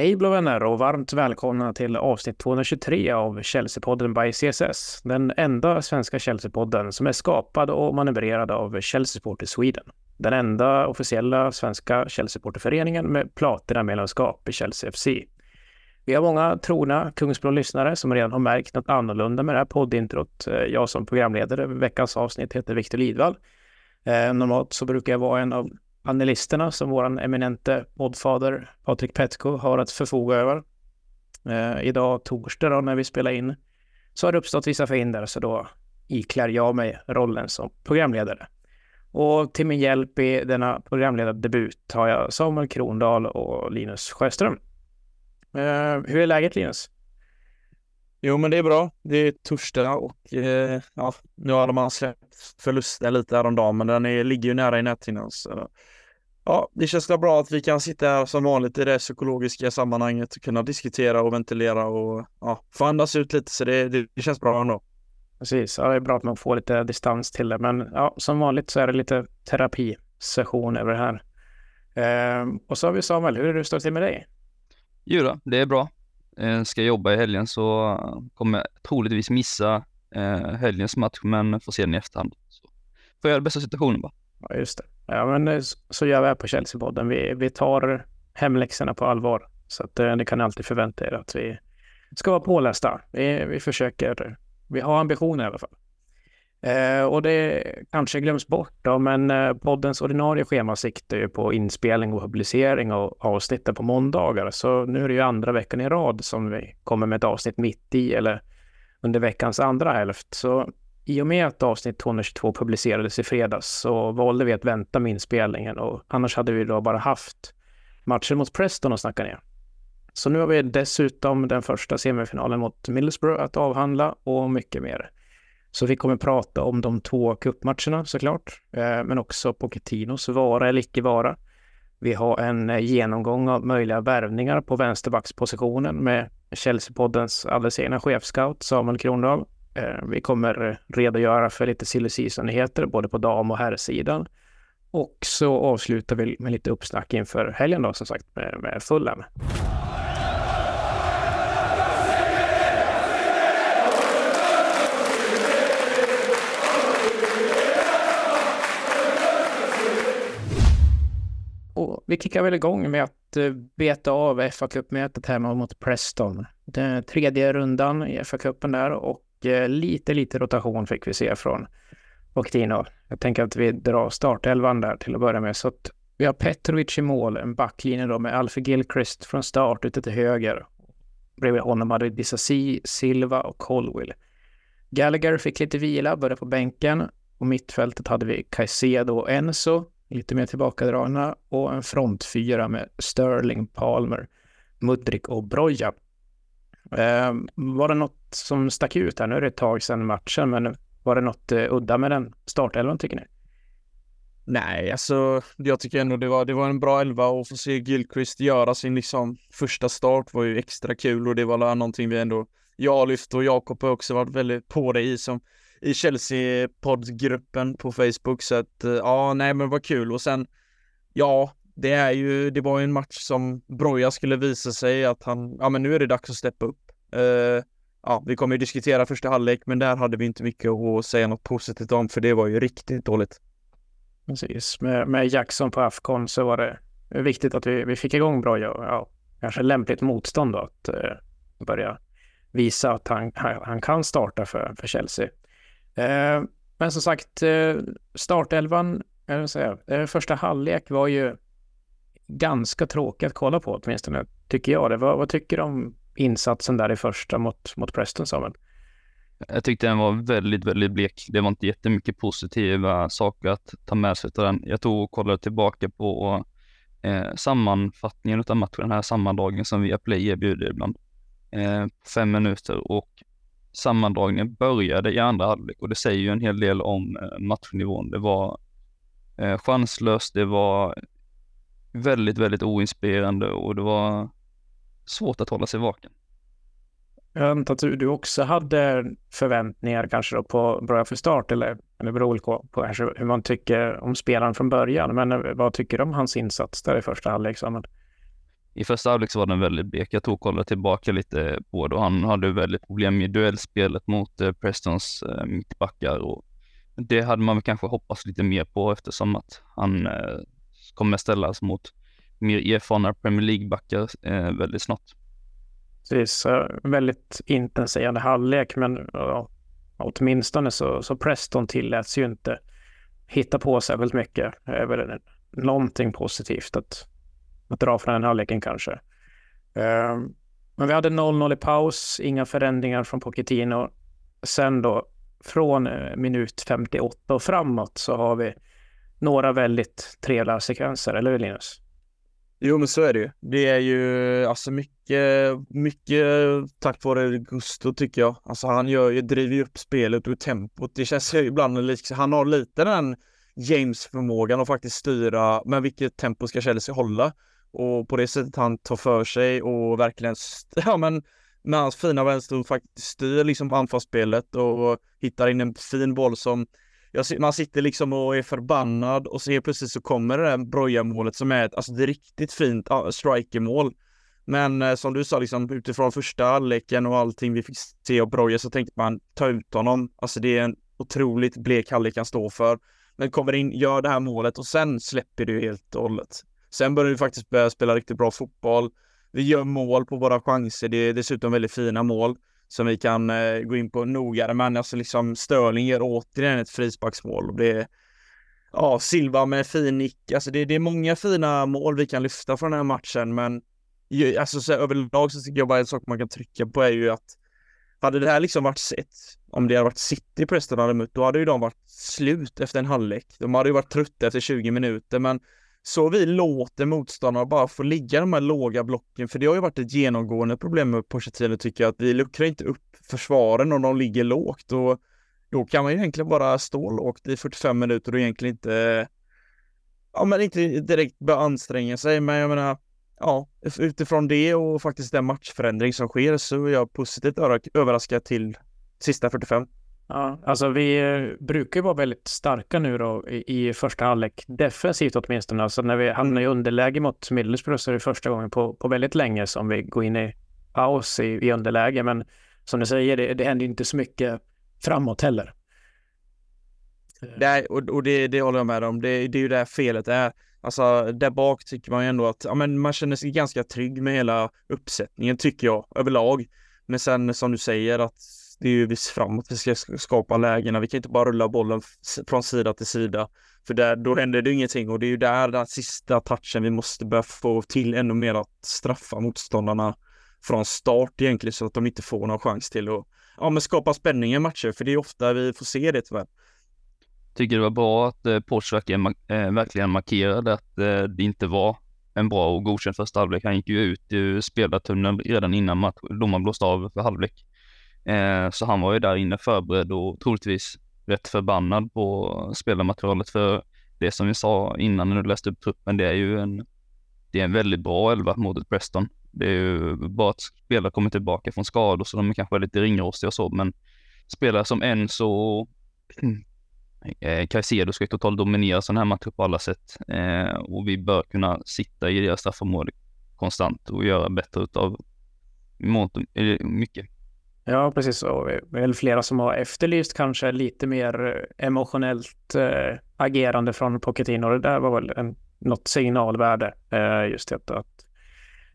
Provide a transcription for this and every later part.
Hej blå vänner och varmt välkomna till avsnitt 223 av Chelsea-podden by CSS. Den enda svenska Chelsea-podden som är skapad och manövrerad av Chelsea Supporter Sweden. Den enda officiella svenska Chelsea-supporterföreningen med platina-medlemskap i Chelsea FC. Vi har många trogna Kungsblå-lyssnare som redan har märkt något annorlunda med det här poddintrot. Eh, jag som programledare veckans avsnitt heter Viktor Lidvall. Eh, normalt så brukar jag vara en av panelisterna som vår eminente poddfader Patrik Petko har att förfoga över. Eh, idag torsdag då, när vi spelar in så har det uppstått vissa förhinder så då iklär jag mig rollen som programledare. Och till min hjälp i denna programledardebut har jag Samuel Krondahl och Linus Sjöström. Eh, hur är läget Linus? Jo, men det är bra. Det är torsdag och eh, ja, nu har man släppt förlusten lite häromdagen, men den är, ligger ju nära i näthinnan. Så ja, det känns bra att vi kan sitta här som vanligt i det psykologiska sammanhanget och kunna diskutera och ventilera och ja, få andas ut lite. Så det, det, det känns bra ändå. Precis, ja, det är bra att man får lite distans till det. Men ja, som vanligt så är det lite terapisession över det här. Eh, och så har vi Samuel, hur är det står till med dig? Jo då, det är bra. Eh, ska jobba i helgen så kommer jag troligtvis missa eh, helgens match, men får se den i efterhand. Så får jag göra det bästa situationen bara. Ja, just det. Ja, men eh, så gör vi här på Chelsea-podden. Vi, vi tar hemläxorna på allvar. Så att eh, ni kan alltid förvänta er att vi ska vara pålästa. Vi, vi försöker, vi har ambitioner i alla fall. Eh, och det kanske glöms bort då, men eh, poddens ordinarie schema siktar ju på inspelning och publicering av avsnitten på måndagar. Så nu är det ju andra veckan i rad som vi kommer med ett avsnitt mitt i eller under veckans andra hälft. Så i och med att avsnitt 222 publicerades i fredags så valde vi att vänta med inspelningen och annars hade vi då bara haft matchen mot Preston att snacka ner. Så nu har vi dessutom den första semifinalen mot Middlesbrough att avhandla och mycket mer. Så vi kommer prata om de två cupmatcherna såklart, eh, men också Pochettinos vara eller icke vara. Vi har en eh, genomgång av möjliga värvningar på vänsterbackspositionen med Chelsea-poddens alldeles egna chefscout Samuel Krondahl. Eh, vi kommer redogöra för lite silly season-nyheter både på dam och herrsidan. Och så avslutar vi med lite uppsnack inför helgen då som sagt med, med Fulham. Och vi kickar väl igång med att eh, beta av FA-cupmötet hemma mot Preston. Den tredje rundan i fa Cupen där och Eh, lite, lite rotation fick vi se från Pochettino. Jag tänker att vi drar startelvan där till att börja med. Så att vi har Petrovic i mål, en backlinje då med Alfie Gilchrist från start ute till höger. Bredvid honom hade vi Disasi, Silva och Colwill. Gallagher fick lite vila, började på bänken. Och mittfältet hade vi Caicedo och Enzo lite mer tillbakadragna och en frontfyra med Sterling, Palmer, Mudrik och Broja. Eh, var det något som stack ut här? Nu är det ett tag sedan matchen, men var det något eh, udda med den startelvan tycker ni? Nej, alltså jag tycker ändå det var, det var en bra elva och få se Gilchrist göra sin liksom första start var ju extra kul och det var någonting vi ändå, jag lyft och Jakob har också varit väldigt på det i som i Chelsea-poddgruppen på Facebook så att eh, ja, nej men vad kul och sen ja, det är ju, det var ju en match som Broja skulle visa sig att han, ja men nu är det dags att steppa upp. Uh, ja, vi kommer ju diskutera första halvlek, men där hade vi inte mycket att säga något positivt om, för det var ju riktigt dåligt. Precis, med, med Jackson på Afcon så var det viktigt att vi, vi fick igång Broja och ja, kanske lämpligt motstånd då att uh, börja visa att han, han kan starta för, för Chelsea. Uh, men som sagt, startelvan, jag vill säga, första halvlek var ju ganska tråkig att kolla på åtminstone, tycker jag. Det. Vad, vad tycker du om insatsen där i första mot, mot Preston, Samuel? Jag tyckte den var väldigt, väldigt blek. Det var inte jättemycket positiva saker att ta med sig av den. Jag tog och kollade tillbaka på eh, sammanfattningen av matchen, den här sammandragningen som Viaplay erbjuder ibland. Eh, fem minuter och sammandragningen började i andra halvlek och det säger ju en hel del om eh, matchnivån. Det var eh, chanslöst, det var väldigt, väldigt oinspirerande och det var svårt att hålla sig vaken. Jag antar att du också hade förväntningar kanske då på bra för start eller, eller beror på, hur man tycker om spelaren från början. Men eh, vad tycker du om hans insats där i första halvlek? i första halvlek så var den väldigt blek. Jag tog kollade tillbaka lite på det och han hade väldigt problem med duellspelet mot eh, Prestons eh, mittbackar och det hade man väl kanske hoppats lite mer på eftersom att han eh, kommer ställas mot mer erfarna Premier League-backar eh, väldigt snart. Precis, väldigt intensiv halvlek men ja, åtminstone så, så Preston tilläts ju inte hitta på särskilt mycket. Det är väl någonting positivt att, att dra från den halvleken kanske. Eh, men vi hade 0-0 i paus, inga förändringar från Pochettino. Sen då från eh, minut 58 och framåt så har vi några väldigt trevliga sekvenser, eller hur Linus? Jo, men så är det ju. Det är ju alltså mycket, mycket tack vare Gusto tycker jag. Alltså han gör ju, driver ju upp spelet och tempot. Det känns ju ibland liksom, han har lite den James-förmågan att faktiskt styra med vilket tempo ska Chelsea hålla. Och på det sättet han tar för sig och verkligen, ja men med hans fina vänster faktiskt styr liksom anfallsspelet och hittar in en fin boll som man sitter liksom och är förbannad och så helt plötsligt så kommer det där Broja-målet som är ett, alltså ett riktigt fint strikermål. Men eh, som du sa, liksom utifrån första halvleken och allting vi fick se av Broja så tänkte man ta ut honom. Alltså det är en otroligt blek halvlek han står för. Men kommer in, gör det här målet och sen släpper det ju helt och hållet. Sen börjar vi faktiskt börja spela riktigt bra fotboll. Vi gör mål på våra chanser. Det är dessutom väldigt fina mål som vi kan eh, gå in på nogare. Men alltså liksom Störling gör återigen ett frisparksmål och det är ja, Silva med fin nick. Alltså det, det är många fina mål vi kan lyfta från den här matchen, men alltså så överlag så tycker jag bara en sak man kan trycka på är ju att hade det här liksom varit sett, om det hade varit City Preston hade mött, då hade ju de varit slut efter en halvlek. De hade ju varit trötta efter 20 minuter, men så vi låter motståndarna bara få ligga de här låga blocken, för det har ju varit ett genomgående problem med Pochettino tycker jag, att vi luckrar inte upp försvaren om de ligger lågt och då kan man ju egentligen bara stå lågt i 45 minuter och egentligen inte, ja men inte direkt börja anstränga sig, men jag menar, ja, utifrån det och faktiskt den matchförändring som sker så är jag positivt överraskad till sista 45. Ja, alltså vi eh, brukar vara väldigt starka nu då i, i första halvlek, defensivt åtminstone. Alltså när vi hamnar i underläge mot Middlesbrough så är det första gången på, på väldigt länge som vi går in i paus i, i underläge. Men som du säger, det, det händer inte så mycket framåt heller. Nej, och, och det, det håller jag med om. Det, det är ju där felet är. Alltså där bak tycker man ju ändå att ja, men man känner sig ganska trygg med hela uppsättningen tycker jag överlag. Men sen som du säger att det är ju visst framåt vi ska skapa lägena. Vi kan inte bara rulla bollen från sida till sida. För där, då händer det ingenting och det är ju där den sista touchen vi måste börja få till ännu mer att straffa motståndarna från start egentligen så att de inte får någon chans till att ja, men skapa spänning i matcher. För det är ofta vi får se det tyvärr. Tycker det var bra att eh, Porsche verkligen, eh, verkligen markerade att eh, det inte var en bra och godkänd första halvlek. Han gick ju ut ur spelartunneln redan innan match, domaren blåste av för halvlek. Eh, så han var ju där inne förberedd och troligtvis rätt förbannad på spelarmaterialet för det som vi sa innan när du läste upp truppen, det är ju en, det är en väldigt bra elva mot ett Preston. Det är ju bara att spelare kommer tillbaka från skador så de är kanske lite ringrostiga och så, men spelare som Enzo och eh, Caicedo ska ju totalt dominera sådana här matcher på alla sätt eh, och vi bör kunna sitta i deras straffområde konstant och göra bättre utav mycket. Ja, precis. Och är väl flera som har efterlyst kanske lite mer eh, emotionellt äh, agerande från Pochettino. Det där var väl en, något signalvärde, äh, just det att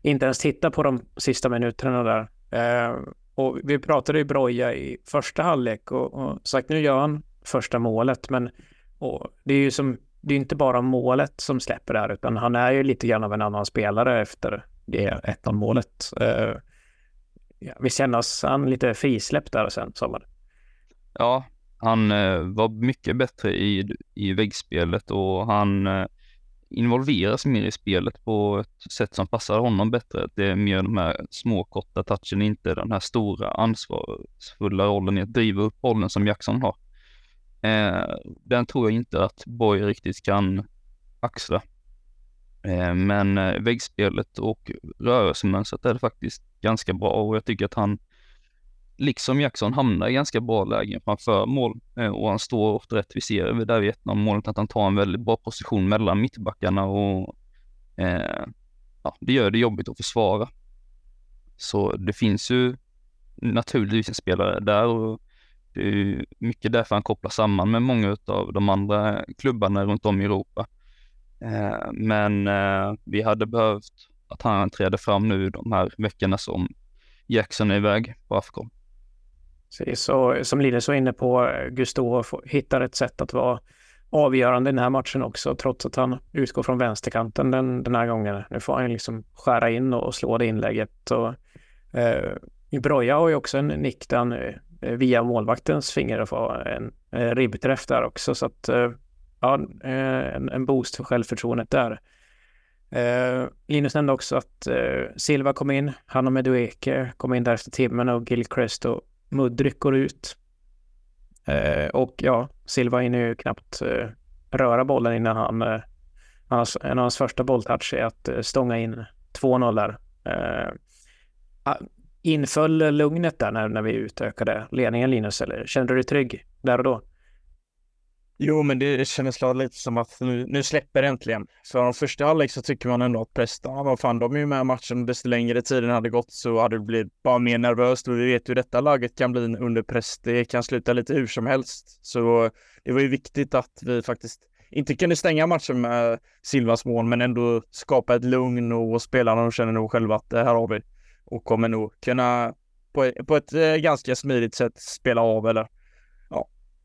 inte ens titta på de sista minuterna där. Äh, och vi pratade ju Broja i första halvlek och, och sagt nu gör han första målet, men och det är ju som det är inte bara målet som släpper där, utan han är ju lite grann av en annan spelare efter det 1-0 målet ja, vi känner oss han lite frisläppt där sen sommaren. Ja, han eh, var mycket bättre i, i väggspelet och han eh, involveras mer i spelet på ett sätt som passar honom bättre. Det är mer de här små korta touchen, inte den här stora ansvarsfulla rollen i att driva upp bollen som Jackson har. Eh, den tror jag inte att Boy riktigt kan axla. Eh, men eh, väggspelet och rörelsemönstret är faktiskt ganska bra och jag tycker att han, liksom Jackson, hamnar i ganska bra lägen framför mål eh, och han står ofta rätt. Vi ser där vid 1 målet att han tar en väldigt bra position mellan mittbackarna och eh, ja, det gör det jobbigt att försvara. Så det finns ju naturligtvis en spelare där och det är ju mycket därför han kopplar samman med många av de andra klubbarna runt om i Europa. Eh, men eh, vi hade behövt att han träder fram nu de här veckorna som Jackson är iväg på Afcon. och som Linus var inne på, Gusto hittar ett sätt att vara avgörande i den här matchen också, trots att han utgår från vänsterkanten den, den här gången. Nu får han liksom skära in och slå det inlägget. Och, eh, Broja har ju också en nick där han eh, via målvaktens finger får en eh, ribbträff där också. Så att eh, ja, en, en boost för självförtroendet där. Eh, Linus nämnde också att eh, Silva kom in, han och Medueke kom in där efter timmen och Gilchrist och Mudryk går ut. Eh, och ja, Silva hinner ju knappt eh, röra bollen innan han, eh, hans, en av hans första bolltouch är att eh, stånga in 2-0 där. Eh, ah, inföll lugnet där när, när vi utökade ledningen Linus, eller kände du dig trygg där och då? Jo, men det kändes lite som att nu, nu släpper det äntligen. För de första halvlek så tycker man ändå att Preston, vad fan, de är ju med i matchen. Desto längre tiden hade gått så hade det blivit bara mer nervöst och vi vet hur detta laget kan bli under press. Det kan sluta lite hur som helst. Så det var ju viktigt att vi faktiskt inte kunde stänga matchen med Silvas mål, men ändå skapa ett lugn och spelarna känner nog själva att det här har vi och kommer nog kunna på, på ett eh, ganska smidigt sätt spela av eller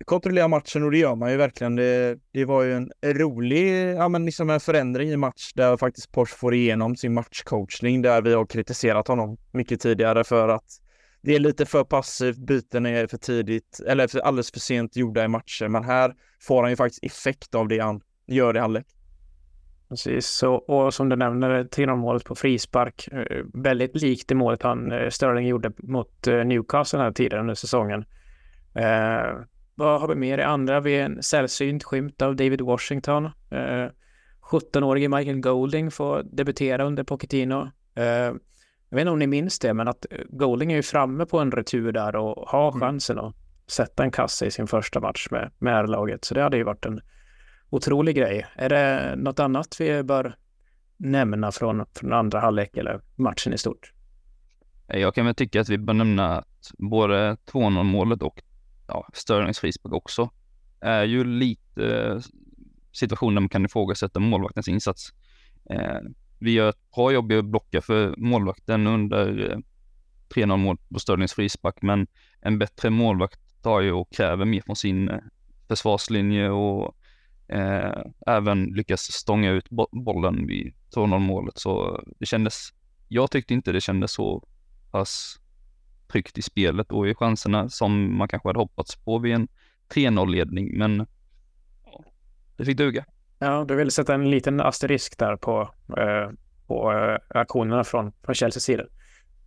kontrollera matchen och det gör man ju verkligen. Det, det var ju en rolig, ja men liksom en förändring i match där faktiskt Porsche får igenom sin matchcoachning där vi har kritiserat honom mycket tidigare för att det är lite för passivt, byten är för tidigt eller för alldeles för sent gjorda i matcher. Men här får han ju faktiskt effekt av det han gör i halvlek. Precis, så, och som du nämner, 3-0-målet på frispark, eh, väldigt likt det målet han, eh, Sterling gjorde mot eh, Newcastle den här tidigare under säsongen. Eh, vad har vi mer i andra? Vi är en sällsynt skymt av David Washington. Eh, 17-årige Michael Golding får debutera under Pochettino. Eh, jag vet inte om ni minns det, men att Golding är ju framme på en retur där och har mm. chansen att sätta en kasse i sin första match med, med R-laget. Så det hade ju varit en otrolig grej. Är det något annat vi bör nämna från, från andra halvlek eller matchen i stort? Jag kan väl tycka att vi bör nämna både 2-0 målet och ja, Sterlings frispark också, är ju lite eh, situationer där man kan ifrågasätta målvaktens insats. Eh, vi gör ett bra jobb i att blocka för målvakten under eh, 3-0 mål på Sterlings frispark, men en bättre målvakt tar ju och kräver mer från sin eh, försvarslinje och eh, även lyckas stånga ut bollen vid 2-0 målet. Så det kändes, jag tyckte inte det kändes så pass tryggt i spelet och i chanserna som man kanske hade hoppats på vid en 3-0-ledning. Men det fick duga. Ja, du vill sätta en liten asterisk där på, eh, på eh, aktionerna från, från Chelseas sida.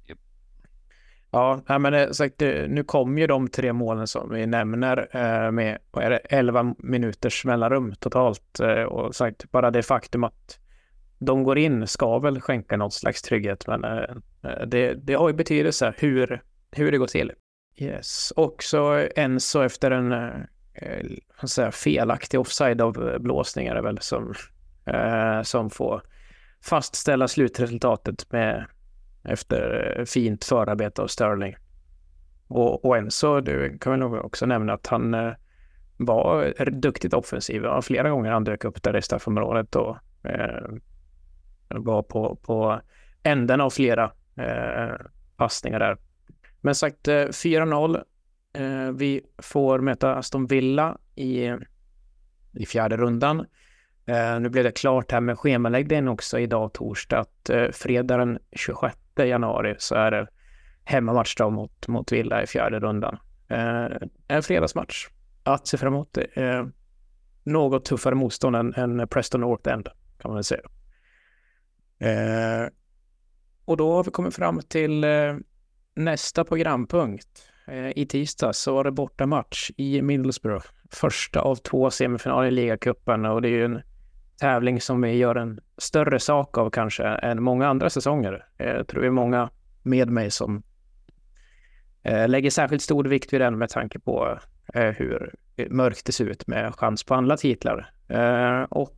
Yep. Ja, men eh, sagt, nu kommer ju de tre målen som vi nämner eh, med vad är det, 11 minuters mellanrum totalt. Eh, och sagt, bara det faktum att de går in ska väl skänka något slags trygghet, men eh, det, det har ju betydelse hur hur det går till. Yes, och så Enzo efter en eh, eh säga, felaktig offside av eh, blåsningar är väl som, eh, som får fastställa slutresultatet med efter eh, fint förarbete av Sterling. Och, och Enzo, du kan väl nog också nämna att han eh, var duktigt offensiv. Ja, flera gånger han dök upp där i straffområdet och eh, var på, på änden av flera eh, passningar där. Men sagt eh, 4-0. Eh, vi får möta Aston Villa i, i fjärde rundan. Eh, nu blev det klart här med schemaläggningen också idag torsdag att fredag den 26 januari så är det hemmamatch då mot, mot Villa i fjärde rundan. En fredagsmatch att se fram emot. Något tuffare motstånd än, än Preston North End kan man väl säga. Och då har vi kommit fram till nästa programpunkt. Eh, I tisdags så var det bortamatch i Middlesbrough. Första av två semifinaler i ligacupen och det är ju en tävling som vi gör en större sak av kanske än många andra säsonger. Eh, jag tror det är många med mig som eh, lägger särskilt stor vikt vid den med tanke på hur mörkt det ser ut med chans på andra titlar. Och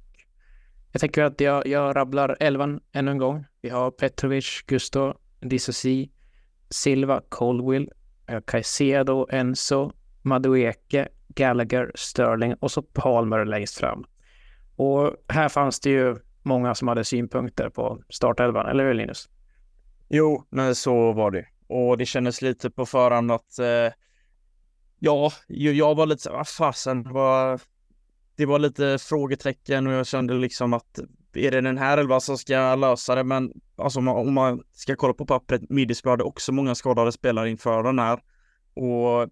Jag tänker att jag, jag rabblar elvan ännu en gång. Vi har Petrovic, Gusto, Dissosi, Silva, Colwill, eh, Caicedo, Enzo, Madueke, Gallagher, Sterling och så Palmer längst fram. Och här fanns det ju många som hade synpunkter på startelvan, eller hur Linus? Jo, men så var det. Och det kändes lite på förhand att eh, ja, jag var lite så vad fasen, vad, det var lite frågetecken och jag kände liksom att är det den här elvan som ska lösa det? Men alltså om man, om man ska kolla på pappret, Middlesbrough hade också många skadade spelare inför den här. Och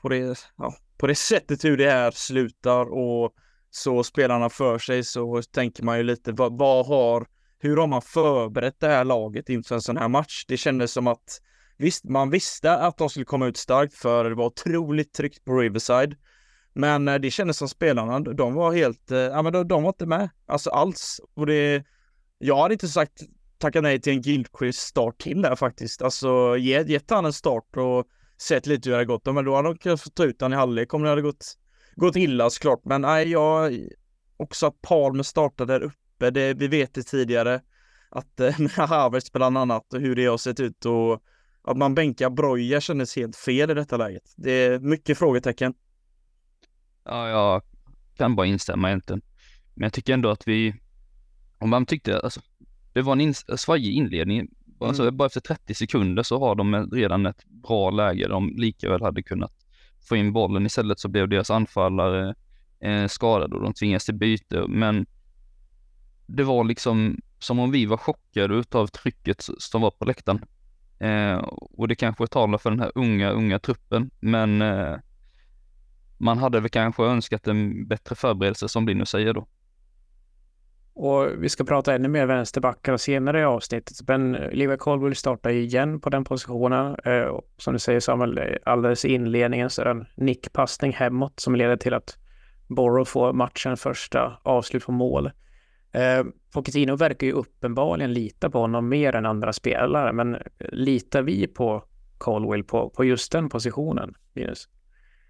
på det, ja, på det sättet hur det här slutar och så spelarna för sig så tänker man ju lite vad, vad har, hur har man förberett det här laget inför en sån här match? Det kändes som att visst, man visste att de skulle komma ut starkt för det var otroligt tryggt på Riverside. Men eh, det kändes som spelarna, de var helt, eh, ja men de, de var inte med, alltså alls. Och det, jag hade inte sagt tacka nej till en Gilchrist start till där faktiskt. Alltså ge, gett han en start och sett lite hur det hade gått. Men då hade de kunnat få ta ut han i halvlek om det hade gått, gått illa såklart. Men nej, jag också att Palmer startade där uppe. Det, vi vet det tidigare att eh, med Havertz bland annat och hur det har sett ut och att man bänkar Broja kändes helt fel i detta läget. Det är mycket frågetecken. Ja, jag kan bara instämma egentligen. Men jag tycker ändå att vi, om man tyckte, alltså, det var en in, svajig inledning. Alltså, mm. Bara efter 30 sekunder så har de redan ett bra läge. De lika väl hade kunnat få in bollen. Istället så blev deras anfallare eh, skadade och de tvingades till byte. Men det var liksom som om vi var chockade utav trycket som var på läktaren. Eh, och det kanske talar för den här unga, unga truppen, men eh, man hade väl kanske önskat en bättre förberedelse som Linus säger då. Och vi ska prata ännu mer vänsterbackar senare i avsnittet. Men Levi Colwell startar igen på den positionen. Eh, som du säger Samuel, alldeles i inledningen så är det en nickpassning hemåt som leder till att Borough får matchens första avslut på mål. Eh, Pochettino verkar ju uppenbarligen lita på honom mer än andra spelare, men litar vi på Colwell på, på just den positionen, Linus?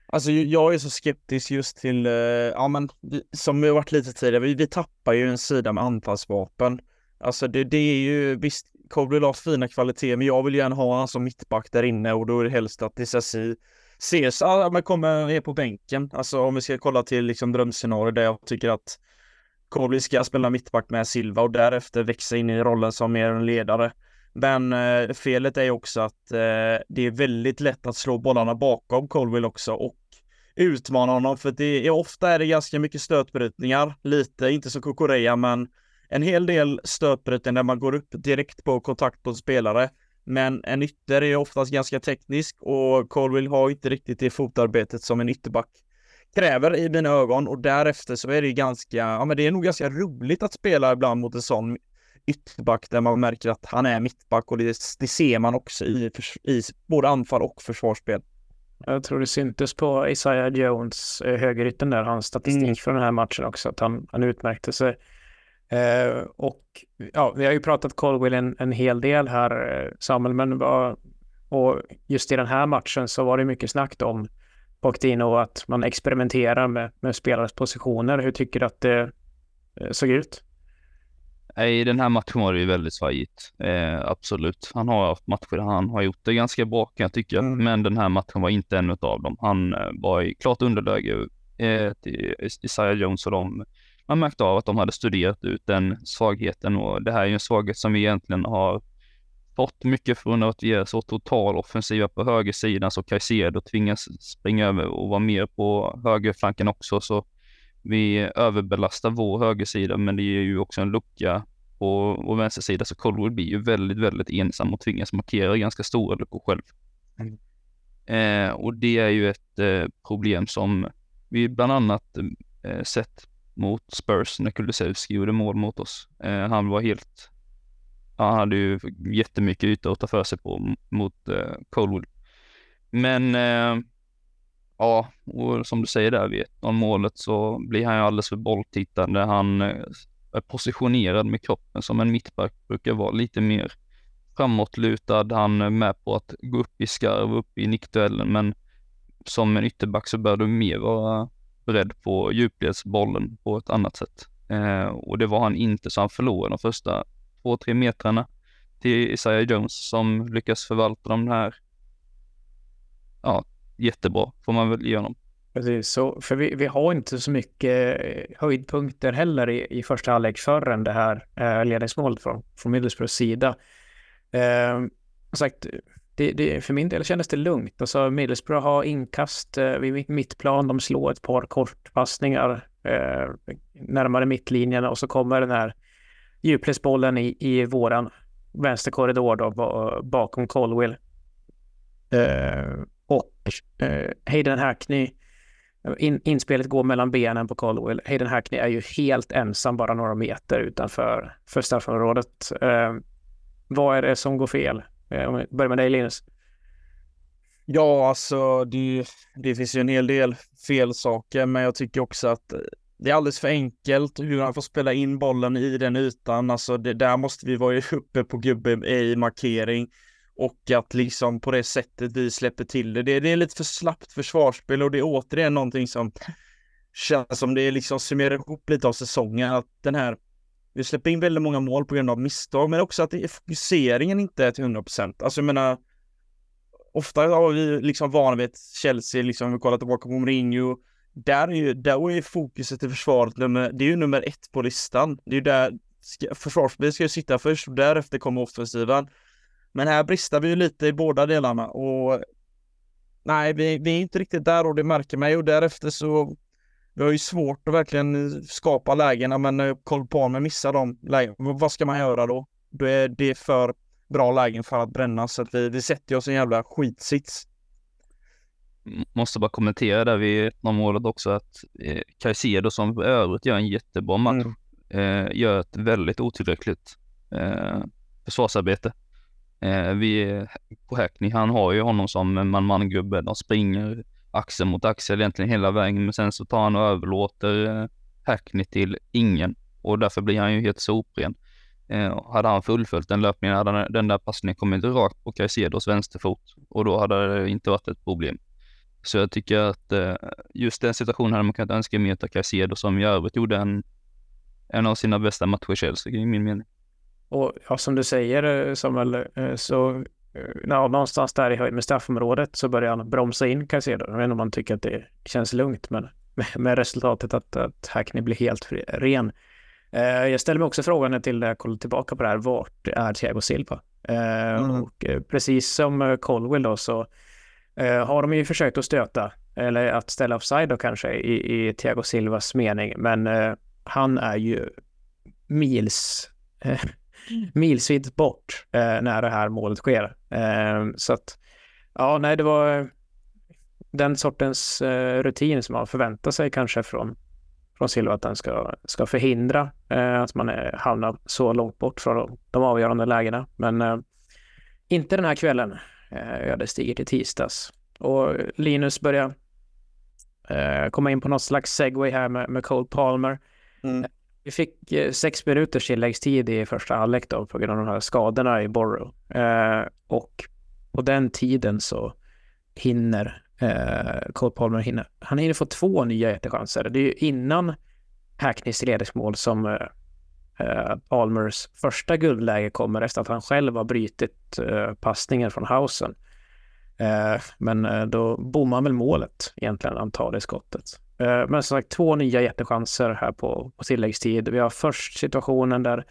Alltså jag är så skeptisk just till, eh, ja men som vi har varit lite tidigare, vi, vi tappar ju en sida med anfallsvapen. Alltså det, det är ju, visst, Colwell har fina kvaliteter, men jag vill gärna ha honom som mittback där inne och då är det helst att Disasi ses, ja men kommer, är på bänken. Alltså om vi ska kolla till liksom drömscenario där jag tycker att Colby ska spela mittback med Silva och därefter växa in i rollen som mer en ledare. Men eh, felet är också att eh, det är väldigt lätt att slå bollarna bakom Colville också och utmana honom för det är ofta är det ganska mycket stötbrytningar, lite, inte så Kokorea, men en hel del stötbrytningar där man går upp direkt på kontakt på spelare. Men en ytter är oftast ganska teknisk och Colville har inte riktigt det fotarbetet som en ytterback kräver i mina ögon och därefter så är det ganska, ja men det är nog ganska roligt att spela ibland mot en sån ytterback där man märker att han är mittback och det, det ser man också i, i både anfall och försvarsspel. Jag tror det syntes på Isaiah Jones, eh, högerytten där, hans statistik mm. från den här matchen också, att han, han utmärkte sig. Eh, och ja, vi har ju pratat Colwell en, en hel del här, eh, Samuel, men var, och just i den här matchen så var det mycket snack om Pochettino och att man experimenterar med, med spelares positioner. Hur tycker du att det eh, såg ut? I den här matchen var det ju väldigt svajigt. Eh, absolut. Han har haft matcher där han har gjort det ganska bra kan jag tycka. Mm. Men den här matchen var inte en av dem. Han eh, var i klart underläge eh, till Isaiah Jones och dem. Man märkte av att de hade studerat ut den svagheten och det här är ju en svaghet som vi egentligen har fått mycket från att vi är så total offensiva på högersidan så Caicedo tvingas springa över och vara mer på högerflanken också så vi överbelastar vår högersida men det är ju också en lucka på vår vänstersida så Colwood blir ju väldigt, väldigt ensam och tvingas markera ganska stora luckor själv. Mm. Eh, och det är ju ett eh, problem som vi bland annat eh, sett mot Spurs när Kulusevski gjorde mål mot oss. Eh, han var helt han hade ju jättemycket yta att ta för sig på mot eh, Colwood. Men eh, ja, och som du säger där vid 1 målet så blir han ju alldeles för bolltittande. Han eh, är positionerad med kroppen som en mittback brukar vara lite mer framåtlutad. Han är med på att gå upp i skarv, upp i nickduellen, men som en ytterback så bör du mer vara beredd på djupledsbollen på ett annat sätt. Eh, och det var han inte, så han förlorade de första två, tre metrarna till Isaiah Jones som lyckas förvalta de här, ja, jättebra får man väl ge honom. Precis, så, för vi, vi har inte så mycket eh, höjdpunkter heller i, i första halvlek förrän det här eh, ledningsmålet från, från Middlesbroughs sida. Eh, sagt, det, det, för min del kändes det lugnt. Alltså Middlesbrough har inkast eh, vid mittplan, de slår ett par kortpassningar eh, närmare mittlinjen och så kommer den här djupledsbollen i, i våran vänsterkorridor då bakom Colwell. Eh, och eh, Hayden Hackney, in, inspelet går mellan benen på Caldwell. Hayden Hackney är ju helt ensam bara några meter utanför för straffområdet. Eh, vad är det som går fel? Eh, om vi börjar med dig Linus. Ja, alltså det, det finns ju en hel del fel saker, men jag tycker också att eh, det är alldeles för enkelt hur han får spela in bollen i den ytan. Alltså det, där måste vi vara uppe på gubben i markering och att liksom på det sättet vi släpper till det. det. Det är lite för slappt försvarsspel och det är återigen någonting som känns som det liksom summerar ihop lite av säsongen. Att den här, vi släpper in väldigt många mål på grund av misstag, men också att det, fokuseringen inte är till 100 procent. Alltså jag menar, ofta har vi liksom vana vid Chelsea, liksom vi kollar tillbaka på Mourinho, där är ju, där är fokuset i försvaret nummer, det är ju nummer ett på listan. Det är ju där, försvarsspelet ska ju sitta först och därefter kommer offensiven. Men här brister vi ju lite i båda delarna och nej, vi, vi är inte riktigt där och det märker mig och därefter så vi har ju svårt att verkligen skapa lägena men Cole Palmer missar de lägena. Vad ska man göra då? Då är det för bra lägen för att bränna så att vi, vi sätter oss i en jävla skitsits måste bara kommentera där vid målet också att eh, Caicedo som för övrigt gör en jättebra match, mm. eh, gör ett väldigt otillräckligt eh, försvarsarbete. Eh, vi, på Hackney, han har ju honom som man-man-gubbe. De springer axel mot axel egentligen hela vägen, men sen så tar han och överlåter eh, Hackney till ingen och därför blir han ju helt sopren. Eh, hade han fullföljt den löpningen hade den där passningen kommit rakt på Caicedos vänsterfot och då hade det inte varit ett problem. Så jag tycker att eh, just den situationen hade man kunnat önska mer av Caicedo som i övrigt gjorde en, en av sina bästa matcher i Chelsea i min mening. Och ja, som du säger eh, Samuel, eh, så ja, någonstans där i höjd med straffområdet så börjar han bromsa in Caicedo. Jag vet inte om man tycker att det känns lugnt, men med, resultatet att, att Hackney blir helt fri, ren. jag ställer mig också frågan till när jag kollar tillbaka på det här, vart är Thiago Silva? mm. Och precis som Colwell då så eh, har de ju försökt att stöta, eller att ställa offside då kanske i, i Thiago Silvas mening, men eh, han är ju mils, eh, milsvitt bort eh, när det här målet sker. Eh, så att, ja, nej, det var den sortens eh, rutin som man förväntar sig kanske från, från Silva att den ska, ska förhindra eh, att man är, hamnar så långt bort från de, de avgörande lägena. Men eh, inte den här kvällen eh, Ja, det stiger i tisdags. Och Linus börjar eh, komma in på något slags segway här med, med Cole Palmer. Mm. Vi fick eh, sex minuters tilläggstid i första halvlek då på grund av de här skadorna i Borough. Eh, och på den tiden så hinner eh, Cole Palmer hinner, han hinner få två nya jättechanser. Det är ju innan Hackneys ledningsmål som eh, Palmers Almers första guldläge kommer efter att han själv har brytit eh, passningen från Hausen. Eh, men eh, då bommar han väl målet egentligen, antar skottet. Eh, men som sagt, två nya jättechanser här på, på tilläggstid. Vi har först situationen där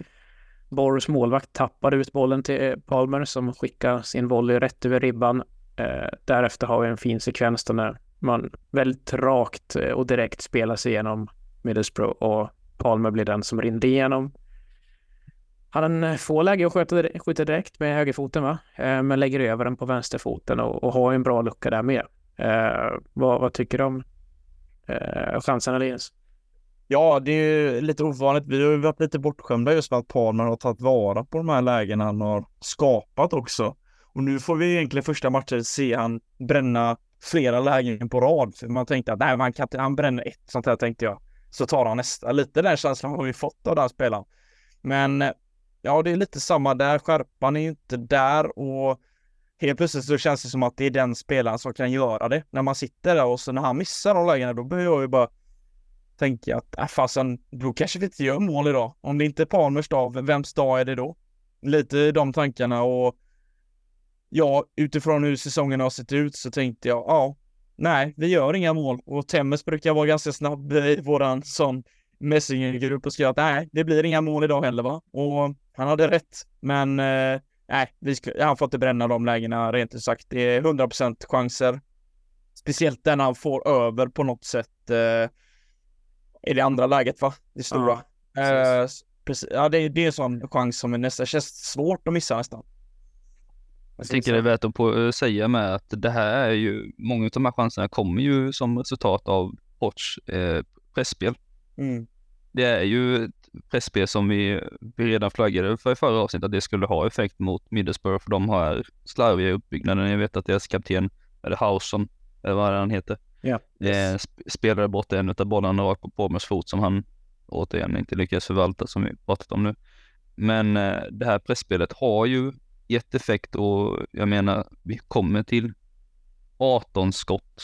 Boros målvakt tappar ut bollen till eh, Palmer som skickar sin volley rätt över ribban. Eh, därefter har vi en fin sekvens där man väldigt rakt och direkt spelar sig igenom Middlesbrough och Palmer blir den som rinner igenom. Han får läge att skjuta, skjuta direkt med högerfoten, va? Men lägger över den på vänsterfoten och, och har en bra lucka där med. Eh, vad, vad, tycker du om eh, chansen, Linus? Ja, det är lite ovanligt. Vi har ju varit lite bortskämda just med att Palmer har tagit vara på de här lägena han har skapat också. Och nu får vi egentligen första matchen se han bränna flera lägen på rad. För man tänkte att nej, man kan inte, han bränner ett sånt här tänkte jag så tar han nästa. Lite den känslan har vi fått av den spelaren. Men ja, det är lite samma där. Skärpan är ju inte där och helt plötsligt så känns det som att det är den spelaren som kan göra det. När man sitter där och så när han missar de lägena, då behöver jag ju bara tänka att, äh, fasen, då kanske vi inte gör mål idag. Om det inte är Palmers dag, vems dag är det då? Lite de tankarna och ja, utifrån hur säsongen har sett ut så tänkte jag, ja, nej, vi gör inga mål. Och Temmes brukar vara ganska snabb i våran sån Messingergrupp och skriva att nej, det blir inga mål idag heller va? Och han hade rätt, men eh, nej, vi ska, han får inte bränna de lägena rent ut sagt. Det är 100% chanser. Speciellt den han får över på något sätt. Eh, i det andra läget va? Det stora. Ja, eh, precis. Ja, det, det är en sån chans som är nästan känns svårt att missa nästan. Jag tycker det är värt att på, säga med att det här är ju, många av de här chanserna kommer ju som resultat av Ports eh, pressspel. Mm. Det är ju ett pressspel som vi, vi redan flaggade för i förra avsnittet att det skulle ha effekt mot Middlesbrough för de har slarviga uppbyggnaden. Jag vet att deras kapten, eller Hauson, eller vad han heter, yeah, yes. spelade bort en av bollarna rakt på Palmers fot som han återigen inte lyckades förvalta som vi pratat om nu. Men eh, det här pressspelet har ju gett effekt och jag menar, vi kommer till 18 skott.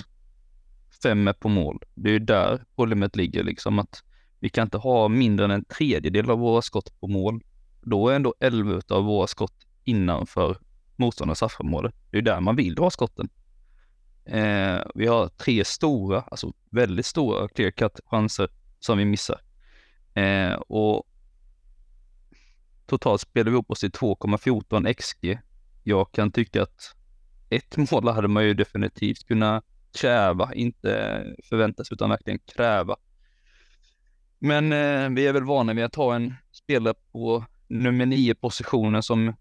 Fem är på mål. Det är ju där problemet ligger liksom att vi kan inte ha mindre än en tredjedel av våra skott på mål. Då är ändå 11 av våra skott innanför motståndarnas straffområde. Det är där man vill ha skotten. Eh, vi har tre stora, alltså väldigt stora clear cut chanser som vi missar. Eh, och totalt spelar vi upp oss till 2,14 XG. Jag kan tycka att ett mål hade man ju definitivt kunnat kräva, inte förväntas utan verkligen kräva. Men eh, vi är väl vana vid att ha en spelare på nummer nio positionen som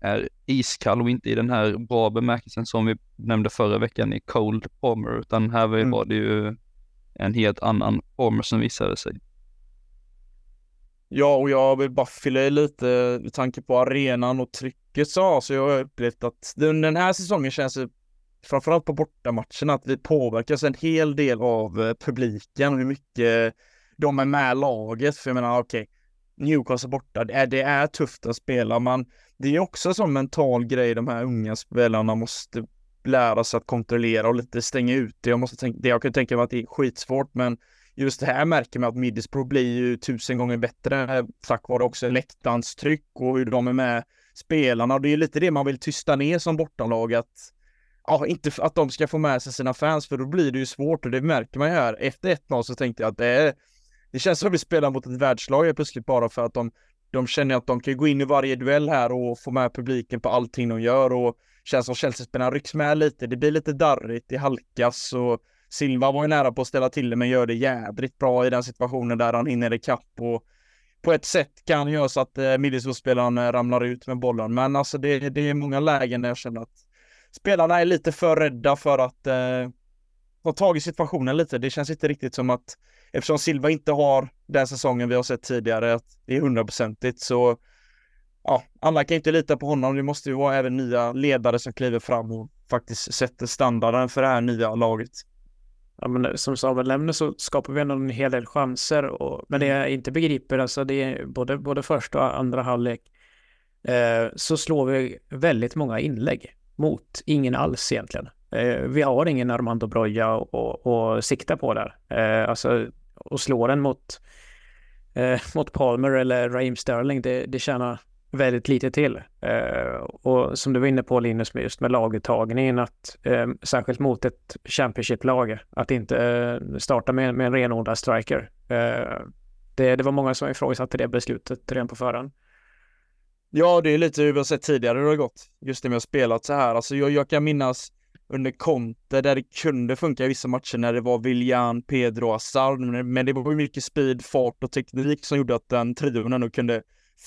är iskall och inte i den här bra bemärkelsen som vi nämnde förra veckan i Cold Palmer, utan här var, mm. det ju en helt annan Palmer som visade sig. Ja, och jag vill bara fylla i lite med tanke på arenan och trycket så, så jag har upplevt att den här säsongen känns det framförallt på bortamatcherna att vi påverkas en hel del av eh, publiken och hur mycket de är med laget. För jag menar, okej, okay, Newcastle borta, det är, det är tufft att spela, men det är också en sån mental grej de här unga spelarna måste lära sig att kontrollera och lite stänga ut det. Jag måste tänka, det jag kan tänka mig att det är skitsvårt, men just det här märker man att Middlesbrough blir ju tusen gånger bättre tack vare också läktarens tryck och hur de är med spelarna. Och det är lite det man vill tysta ner som bortalag att ja, inte att de ska få med sig sina fans, för då blir det ju svårt och det märker man ju här. Efter 1-0 så tänkte jag att det är, det känns som att vi spelar mot ett världslag plötsligt bara för att de, de känner att de kan gå in i varje duell här och få med publiken på allting de gör och känns som Chelsea-spelarna rycks med lite. Det blir lite darrigt, det halkas och Silva var ju nära på att ställa till det men gör det jädrigt bra i den situationen där han hinner ikapp och på ett sätt kan göra så att eh, Middlesbrough-spelaren eh, ramlar ut med bollen. Men alltså det, det är många lägen där jag känner att spelarna är lite för rädda för att eh, ta tag i situationen lite. Det känns inte riktigt som att eftersom Silva inte har den säsongen vi har sett tidigare, att det är hundraprocentigt så ja, alla kan inte lita på honom. Det måste ju vara även nya ledare som kliver fram och faktiskt sätter standarden för det här nya laget ja, men som Samuel nämner så skapar vi ändå en hel del chanser. Och, men det mm. jag inte begriper, alltså det är både, både första och andra halvlek, eh, så slår vi väldigt många inlägg mot ingen alls egentligen. Eh, vi har ingen Armando Broja och, sikta på där. Eh, alltså, och slå den mot, eh, mot Palmer eller Raheem Sterling, det, det tjänar väldigt lite till. Eh, och som du var inne på Linus, med just med laguttagningen, att eh, särskilt mot ett Championship-lag, att inte eh, starta med, med en renodlad striker. Eh, det, det var många som ifrågasatte det beslutet redan på förhand. Ja, det är lite hur vi har sett tidigare hur det har gått. Just det med att spelat så här. Alltså jag, jag kan minnas under Conte där det kunde funka i vissa matcher när det var William, Pedro, Hazard, men det var mycket speed, fart och teknik som gjorde att den trion ändå kunde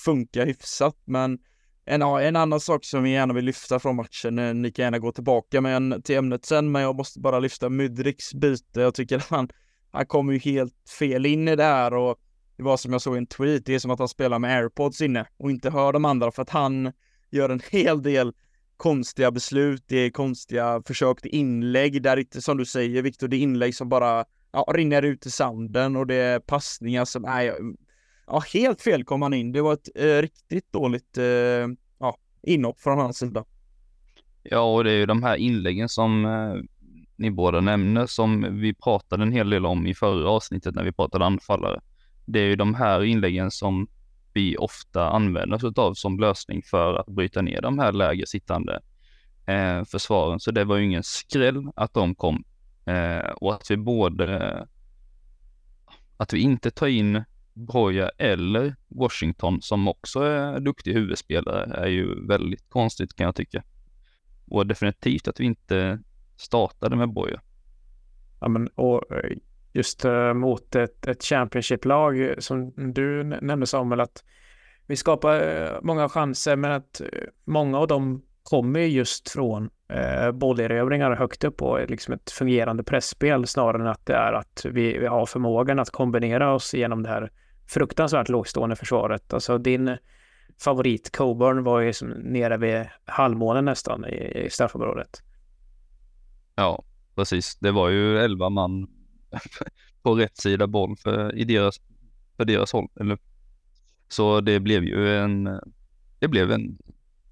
funka hyfsat. Men en, en annan sak som vi gärna vill lyfta från matchen, eh, ni kan gärna gå tillbaka med till ämnet sen, men jag måste bara lyfta Mudriks byte. Jag tycker att han, han kommer ju helt fel in i det här och det var som jag såg i en tweet, det är som att han spelar med airpods inne och inte hör de andra för att han gör en hel del konstiga beslut, det är konstiga försök till inlägg där inte, som du säger Viktor, det är inlägg som bara ja, rinner ut i sanden och det är passningar som, nej, ja, helt fel kom han in. Det var ett eh, riktigt dåligt eh, ja, inhopp från hans sida. Ja, och det är ju de här inläggen som eh, ni båda nämner som vi pratade en hel del om i förra avsnittet när vi pratade anfallare. Det är ju de här inläggen som vi ofta använder oss av som lösning för att bryta ner de här lägre sittande eh, försvaren. Så det var ju ingen skräll att de kom eh, och att vi både att vi inte tar in Broja eller Washington som också är duktig huvudspelare är ju väldigt konstigt kan jag tycka. Och definitivt att vi inte startade med Broja. Ja, men och eh, just eh, mot ett, ett Championship-lag som du nämnde Samuel att vi skapar eh, många chanser men att eh, många av dem kommer just från eh, bollerövringar högt upp och liksom ett fungerande pressspel snarare än att det är att vi, vi har förmågan att kombinera oss genom det här fruktansvärt lågstående försvaret. Alltså din favorit Coburn var ju som nere vid halvmånen nästan i, i straffområdet. Ja, precis. Det var ju elva man på rätt sida boll för, i deras, för deras håll. Eller, så det blev ju en, det blev en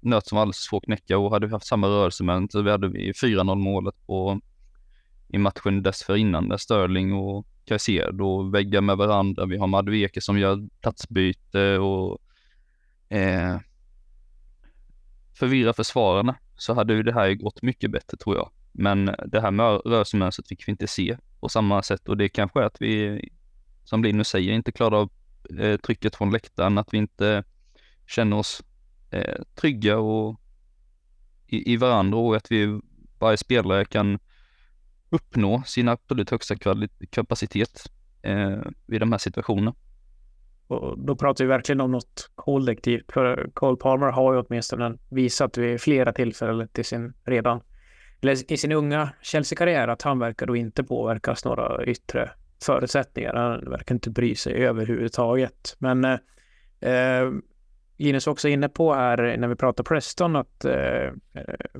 nöt som var alldeles svår att knäcka och hade vi haft samma rörelsemönster så vi hade vi 4-0 målet på i matchen dessförinnan där Sterling och Caicedo väggar med varandra. Vi har Madueke som gör platsbyte och eh, förvirrar försvararna så hade ju det här gått mycket bättre tror jag. Men det här med rörelsemönstret fick vi inte se på samma sätt och det kanske är att vi, som Linus säger, inte klarar av eh, trycket från läktaren, att vi inte känner oss eh, trygga och i, i varandra och att vi, varje spelare kan uppnå sin absolut högsta kapacitet eh, vid de här situationerna. Och då pratar vi verkligen om något kollektivt. För Cole Palmer har ju åtminstone visat vid flera tillfällen till sin redan eller i sin unga Chelsea-karriär att han verkar då inte påverkas några yttre förutsättningar. Han verkar inte bry sig överhuvudtaget. Men eh, eh Linus var också inne på här när vi pratar Preston att eh,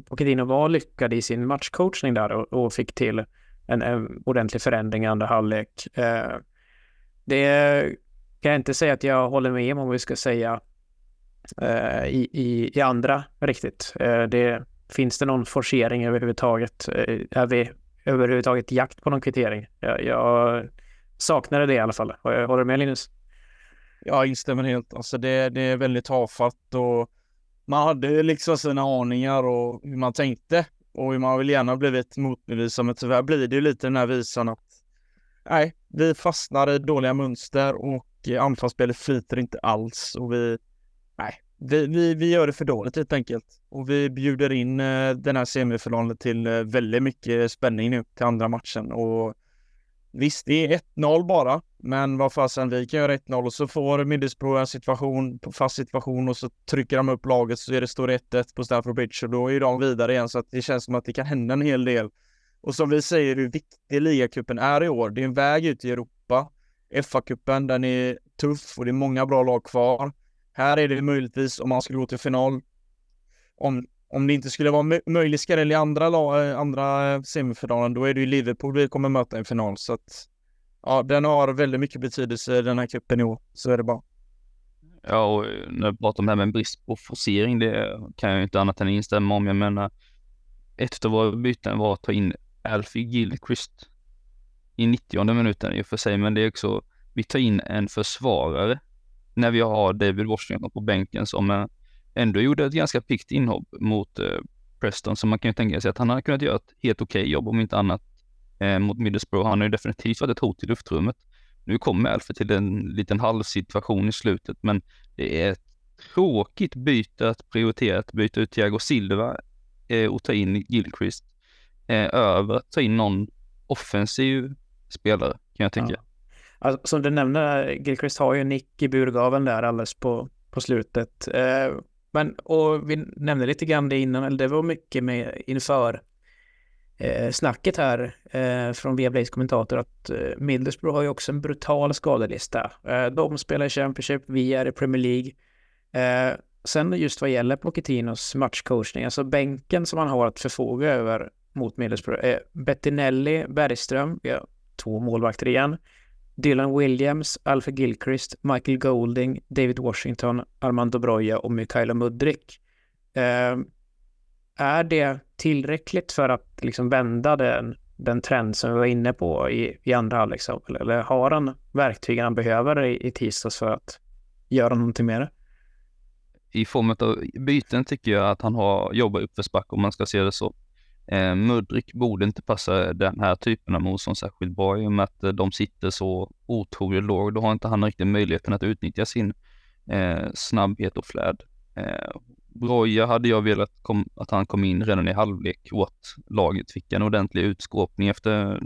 Pochettino var lyckad i sin matchcoachning där och, och fick till en, en, ordentlig förändring i andra halvlek. Eh, det kan jag inte säga att jag håller med om om vi ska säga eh, i, i, i, andra riktigt. Eh, det, finns det någon forcering överhuvudtaget? Eh, är vi överhuvudtaget jakt på någon kvittering? Jag, jag saknade det i alla fall. Håller du med Linus? Jag instämmer helt. Alltså det, det är väldigt tafatt och man hade liksom sina aningar och hur man tänkte och hur man vill gärna blivit motbevisad. Men tyvärr blir det ju lite den här visan att nej, vi fastnar i dåliga mönster och eh, anfallsspelet flyter inte alls och vi, nej, vi, vi, vi gör det för dåligt helt enkelt. Och vi bjuder in eh, den här semifinalen till eh, väldigt mycket spänning nu till andra matchen och Visst, det är 1-0 bara, men vad fasen, vi kan göra 1-0 och så får Middlesbrough en situation, fast situation och så trycker de upp laget så är det står 1-1 på Stamford Bridge och då är de vidare igen så att det känns som att det kan hända en hel del. Och som vi säger hur viktig ligacupen är i år. Det är en väg ut i Europa. FA-cupen, den är tuff och det är många bra lag kvar. Här är det möjligtvis, om man skulle gå till final, om om det inte skulle vara möjlig skräll i andra, eh, andra eh, semifinalen, då är det ju Liverpool vi kommer möta i final. Så att ja, den har väldigt mycket betydelse den här cupen i år. Så är det bara. Ja, och när du pratar om det här med brist på forcering, det kan jag inte annat än instämma om. Jag menar, ett av våra byten var att ta in Alfie Gilchrist i 90 minuten i och för sig, men det är också, vi tar in en försvarare när vi har David Washington på bänken som eh, ändå gjorde ett ganska pikt inhopp mot eh, Preston, så man kan ju tänka sig att han hade kunnat göra ett helt okej okay jobb om inte annat eh, mot Middlesbrough. Han har ju definitivt varit ett hot i luftrummet. Nu kommer Alfred till en liten halvsituation i slutet, men det är ett tråkigt byte att prioritera att byta ut Thiago Silva och ta in Gilchrist över att ta in någon offensiv spelare, kan jag tänka. Ja. Alltså, som du nämnde, Gilchrist har ju nick i burgaven där alldeles på, på slutet. Eh, men, och vi nämnde lite grann det innan, eller det var mycket med inför eh, snacket här eh, från Viaplays kommentator att eh, Middlesbrough har ju också en brutal skadelista. Eh, de spelar i Championship, vi är i Premier League. Eh, sen just vad gäller Pochettinos matchcoachning, alltså bänken som han har att förfoga över mot Middlesbrough är Bettinelli, Bergström, vi har två målvakter igen. Dylan Williams, Alfred Gilchrist, Michael Golding, David Washington, Armando Broja och Mikaela Mudrik. Eh, är det tillräckligt för att liksom vända den den trend som vi var inne på i, i andra halvlek? Eller har han verktygen han behöver i, i tisdags för att göra någonting med det? I form av byten tycker jag att han har jobbat uppförsbacke om man ska se det så. Eh, Mudrik borde inte passa den här typen av motstånd särskilt bra i och med att eh, de sitter så otroligt lågt. Då har inte han riktigt möjligheten att utnyttja sin eh, snabbhet och flärd. Eh, Broja hade jag velat kom, att han kom in redan i halvlek och att laget fick en ordentlig utskåpning efter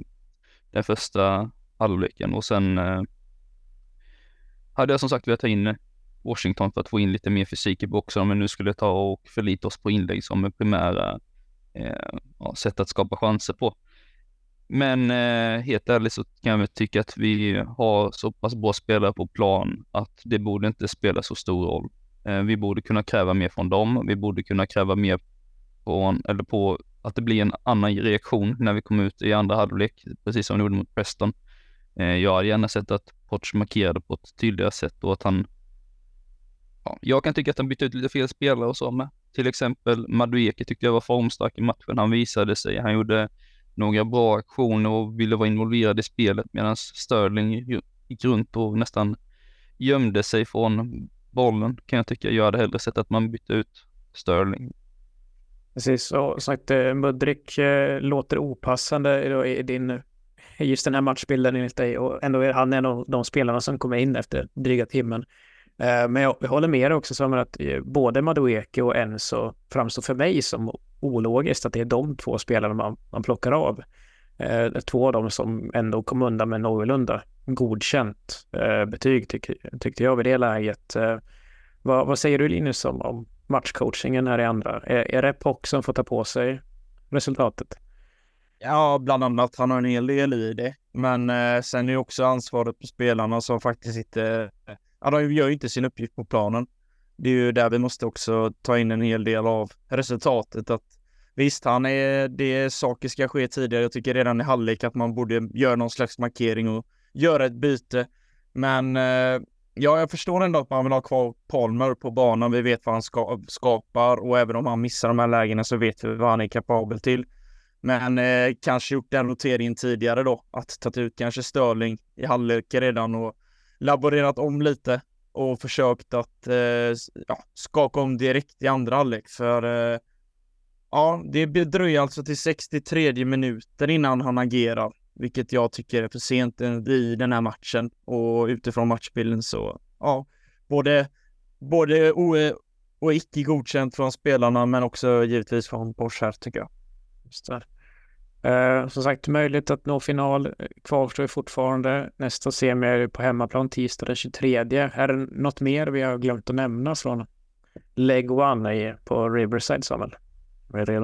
den första halvleken och sen eh, hade jag som sagt velat ta in Washington för att få in lite mer fysik i boxen om vi nu skulle ta och förlita oss på inlägg som är primära Eh, ja, sätt att skapa chanser på. Men eh, helt ärligt så kan jag tycka att vi har så pass bra spelare på plan att det borde inte spela så stor roll. Eh, vi borde kunna kräva mer från dem. Vi borde kunna kräva mer på, eller på att det blir en annan reaktion när vi kommer ut i andra halvlek, precis som vi gjorde mot Preston. Eh, jag hade gärna sett att Poch markerade på ett tydligare sätt och att han Ja, jag kan tycka att han bytte ut lite fel spelare och så med. Till exempel Madueke tyckte jag var formstark i matchen. Han visade sig. Han gjorde några bra aktioner och ville vara involverad i spelet medan Sterling gick runt och nästan gömde sig från bollen kan jag tycka. Jag hade hellre sett att man bytte ut Sterling. Precis, och sagt eh, Mudrik eh, låter opassande i din just den här matchbilden enligt dig och ändå är han en av de spelarna som kommer in efter dryga timmen. Eh, men jag, håller med dig också Samuel att eh, både Madueke och Enzo framstår för mig som ologiskt att det är de två spelarna man, man plockar av. Eh, två av dem som ändå kom undan med någorlunda godkänt betyg tyck, tyckte jag vid det läget. Vad, vad, säger du Linus om, om matchcoachingen här i andra? Är, är det Pock som får ta på sig resultatet? Ja, bland annat. Han har en hel del i det. Men eh, sen är också ansvaret på spelarna som faktiskt inte... Ja, de gör ju inte sin uppgift på planen. Det är ju där vi måste också ta in en hel del av resultatet. Att Visst, han är, det saker ska ske tidigare. Jag tycker redan i halvlek att man borde göra någon slags markering och göra ett byte. Men eh, ja, jag förstår ändå att man vill ha kvar Palmer på banan. Vi vet vad han ska, skapar och även om han missar de här lägena så vet vi vad han är kapabel till. Men eh, kanske gjort den roteringen tidigare då, att tagit ut kanske Störling i halvlek redan och laborerat om lite och försökt att eh, ja, skaka om direkt i andra halvlek. För eh, ja, det dröjer alltså till 63 minuter innan han agerar vilket jag tycker är för sent i den här matchen och utifrån matchbilden så, ja, både, både o, och icke godkänt från spelarna men också givetvis från Porsche här tycker jag. Just det. Uh, som sagt, möjligt att nå final eh, kvarstår fortfarande. Nästa semi är på hemmaplan tisdag den 23. Är det något mer vi har glömt att nämna från Leg One på Riverside, Samuel?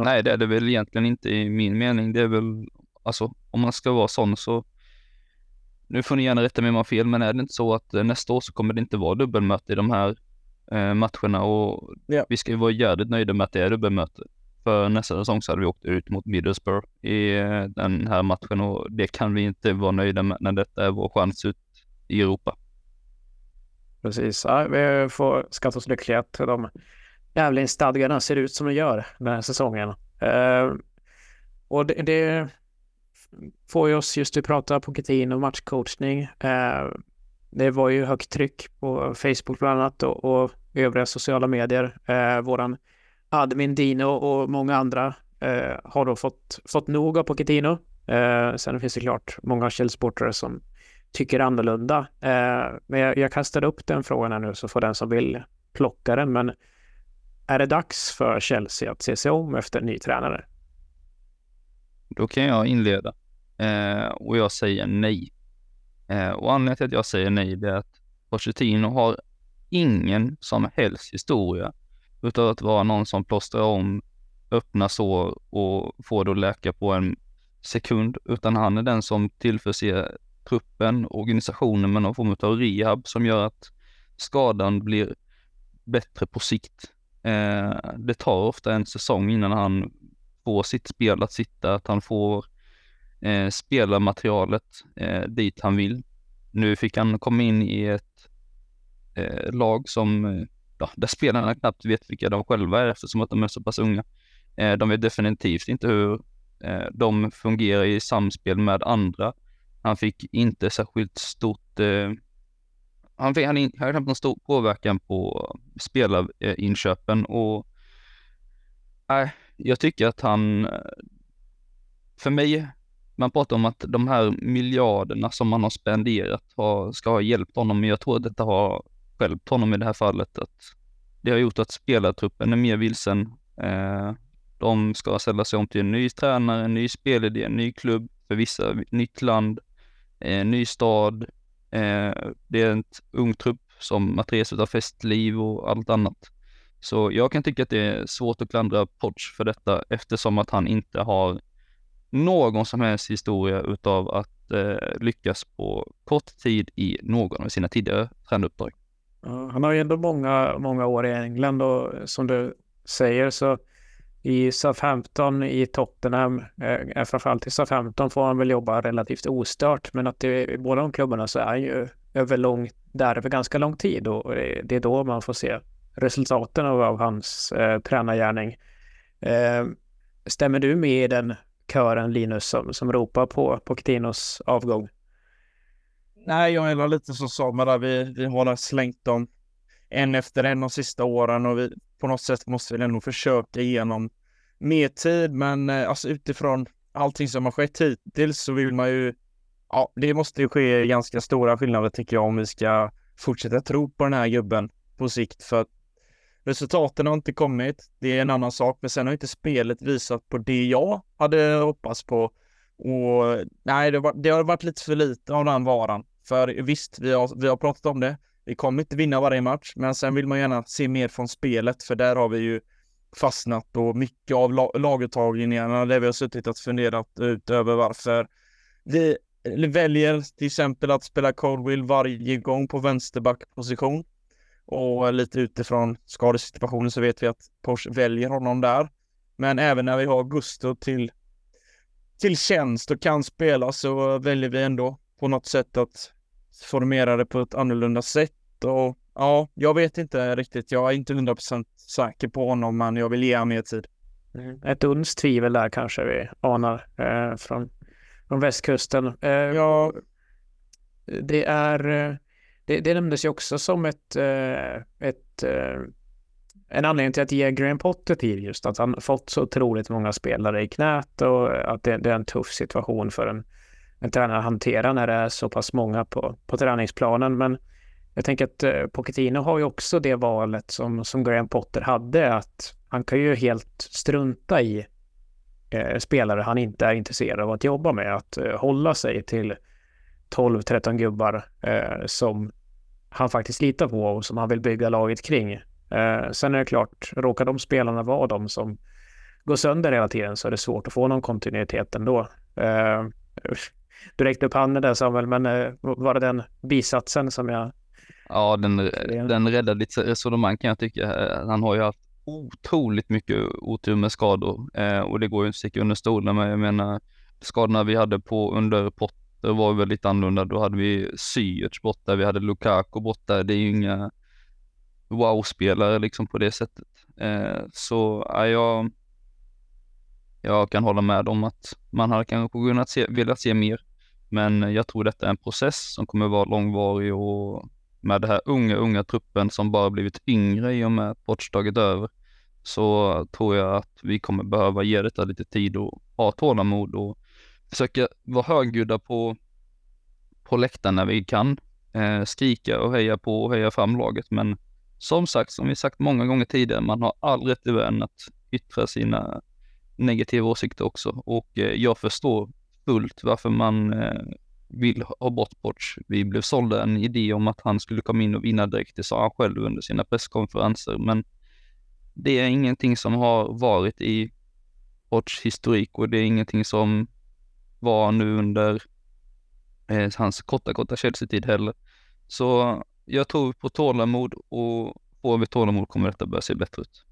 Nej, det är det väl egentligen inte i min mening. Det är väl alltså om man ska vara sån så nu får ni gärna rätta mig om jag har fel, men är det inte så att eh, nästa år så kommer det inte vara dubbelmöte i de här eh, matcherna och ja. vi ska ju vara jävligt nöjda med att det är dubbelmöte. För nästa säsong så hade vi åkt ut mot Middlesbrough i eh, den här matchen och det kan vi inte vara nöjda med när detta är vår chans ut i Europa. Precis, ja, vi får skatta oss lyckliga att de tävlingsstadgarna ser ut som de gör den här säsongen. Uh, och det, det, får ju oss just att prata Pochettino och matchcoachning. Eh, det var ju högt tryck på Facebook bland annat och, och övriga sociala medier. Eh, våran admin Dino och många andra eh, har då fått, fått nog av Pochettino. Eh, sen finns det klart många källsportare som tycker annorlunda. Eh, men jag, jag kastade upp den frågan här nu så får den som vill plocka den. Men är det dags för Chelsea att se sig om efter en ny tränare? Då kan jag inleda. Eh, och jag säger nej. Eh, och anledningen till att jag säger nej det är att Pochettino har ingen som helst historia utav att vara någon som plåstrar om öppna sår och får det att läka på en sekund, utan han är den som tillförser truppen, organisationen med någon form av rehab som gör att skadan blir bättre på sikt. Eh, det tar ofta en säsong innan han får sitt spel att sitta, att han får eh, spelarmaterialet eh, dit han vill. Nu fick han komma in i ett eh, lag som, eh, ja, där spelarna knappt vet vilka de själva är eftersom att de är så pass unga. Eh, de vet definitivt inte hur Eh, de fungerar i samspel med andra. Han fick inte särskilt stort eh, han fick, han hade knappt någon stor påverkan på spelarinköpen och nej, äh, jag tycker att han, eh, för mig, man pratar om att de här miljarderna som man har spenderat har, ska ha hjälpt honom, men jag tror att detta har hjälpt honom i det här fallet. Att det har gjort att spelartruppen är mer vilsen. Eh, de ska ställa sig om till en ny tränare, en ny spelidé, en ny klubb, för vissa nytt land, en ny stad. Eh, det är en ung trupp som matreras av festliv och allt annat. Så jag kan tycka att det är svårt att klandra Podge för detta eftersom att han inte har någon som helst historia utav att eh, lyckas på kort tid i någon av sina tidigare tränaruppdrag han har ju ändå många, många år i England och som du säger så i Southampton, i Tottenham, eh, eh framförallt i Southampton får han väl jobba relativt ostört, men att det, i båda de klubbarna så är han ju över lång, där över ganska lång tid och det är då man får se resultaten av, av hans eh, tränargärning. Eh, stämmer du med i den kören Linus som, som ropar på Pochettinos avgång? Nej, jag är lite som Samuel där. Vi, vi har slängt dem en efter en de sista åren och vi på något sätt måste vi ändå försöka igenom mer tid. Men eh, alltså utifrån allting som har skett hittills så vill man ju Ja, det måste ju ske ganska stora skillnader tycker jag om vi ska fortsätta tro på den här gubben på sikt för att resultaten har inte kommit. Det är en annan sak, men sen har inte spelet visat på det jag hade hoppats på. Och nej, det, var, det har varit lite för lite av den varan. För visst, vi har, vi har pratat om det. Vi kommer inte vinna varje match, men sen vill man gärna se mer från spelet, för där har vi ju fastnat och mycket av laguttagningarna där vi har suttit och funderat ut över varför vi väljer till exempel att spela Coldwill varje gång på vänsterbackposition. Och lite utifrån skadesituationen så vet vi att Porsche väljer honom där. Men även när vi har Gusto till, till tjänst och kan spela så väljer vi ändå på något sätt att formera det på ett annorlunda sätt. Och ja, jag vet inte riktigt. Jag är inte 100% säker på honom, men jag vill ge honom mer tid. Mm. Ett uns tvivel där kanske vi anar eh, från, från västkusten. Eh, ja. Det är eh, det, det nämndes ju också som ett, eh, ett eh, en anledning till att ge Graham Potter tid just att han fått så otroligt många spelare i knät och att det, det är en tuff situation för en, en tränare att hantera när det är så pass många på, på träningsplanen. Men jag tänker att eh, Pochettino har ju också det valet som, som Graham Potter hade, att han kan ju helt strunta i eh, spelare han inte är intresserad av att jobba med, att eh, hålla sig till 12-13 gubbar eh, som han faktiskt litar på och som han vill bygga laget kring. Eh, sen är det klart, råkar de spelarna vara de som går sönder hela tiden så är det svårt att få någon kontinuitet ändå. Eh, du räckte upp handen där Samuel, men eh, var det den bisatsen som jag... Ja, den, den räddade lite resonemang kan jag tycka. Eh, han har ju haft otroligt mycket otur med skador eh, och det går ju inte att sticka under stolen med. Jag menar, skadorna vi hade på under pott det var väl lite annorlunda. Då hade vi Ziyech borta, vi hade Lukaku borta. Det är ju inga wow-spelare liksom på det sättet. Eh, så ja, jag, jag kan hålla med om att man hade kanske kunnat se, velat se mer. Men jag tror detta är en process som kommer vara långvarig och med den här unga, unga truppen som bara blivit yngre i och med att Poch tagit över så tror jag att vi kommer behöva ge detta lite tid och ha tålamod och försöka vara högljudda på, på läktaren när vi kan. Eh, skrika och heja på och heja fram laget. Men som sagt, som vi sagt många gånger tidigare, man har all rätt i världen att yttra sina negativa åsikter också. Och eh, jag förstår fullt varför man eh, vill ha bort Poch. Vi blev sålda en idé om att han skulle komma in och vinna direkt, det sa han själv under sina presskonferenser. Men det är ingenting som har varit i Pochs historik och det är ingenting som var nu under eh, hans korta, korta Chelsea-tid heller. Så jag tror på tålamod och får vi tålamod kommer detta börja se bättre ut.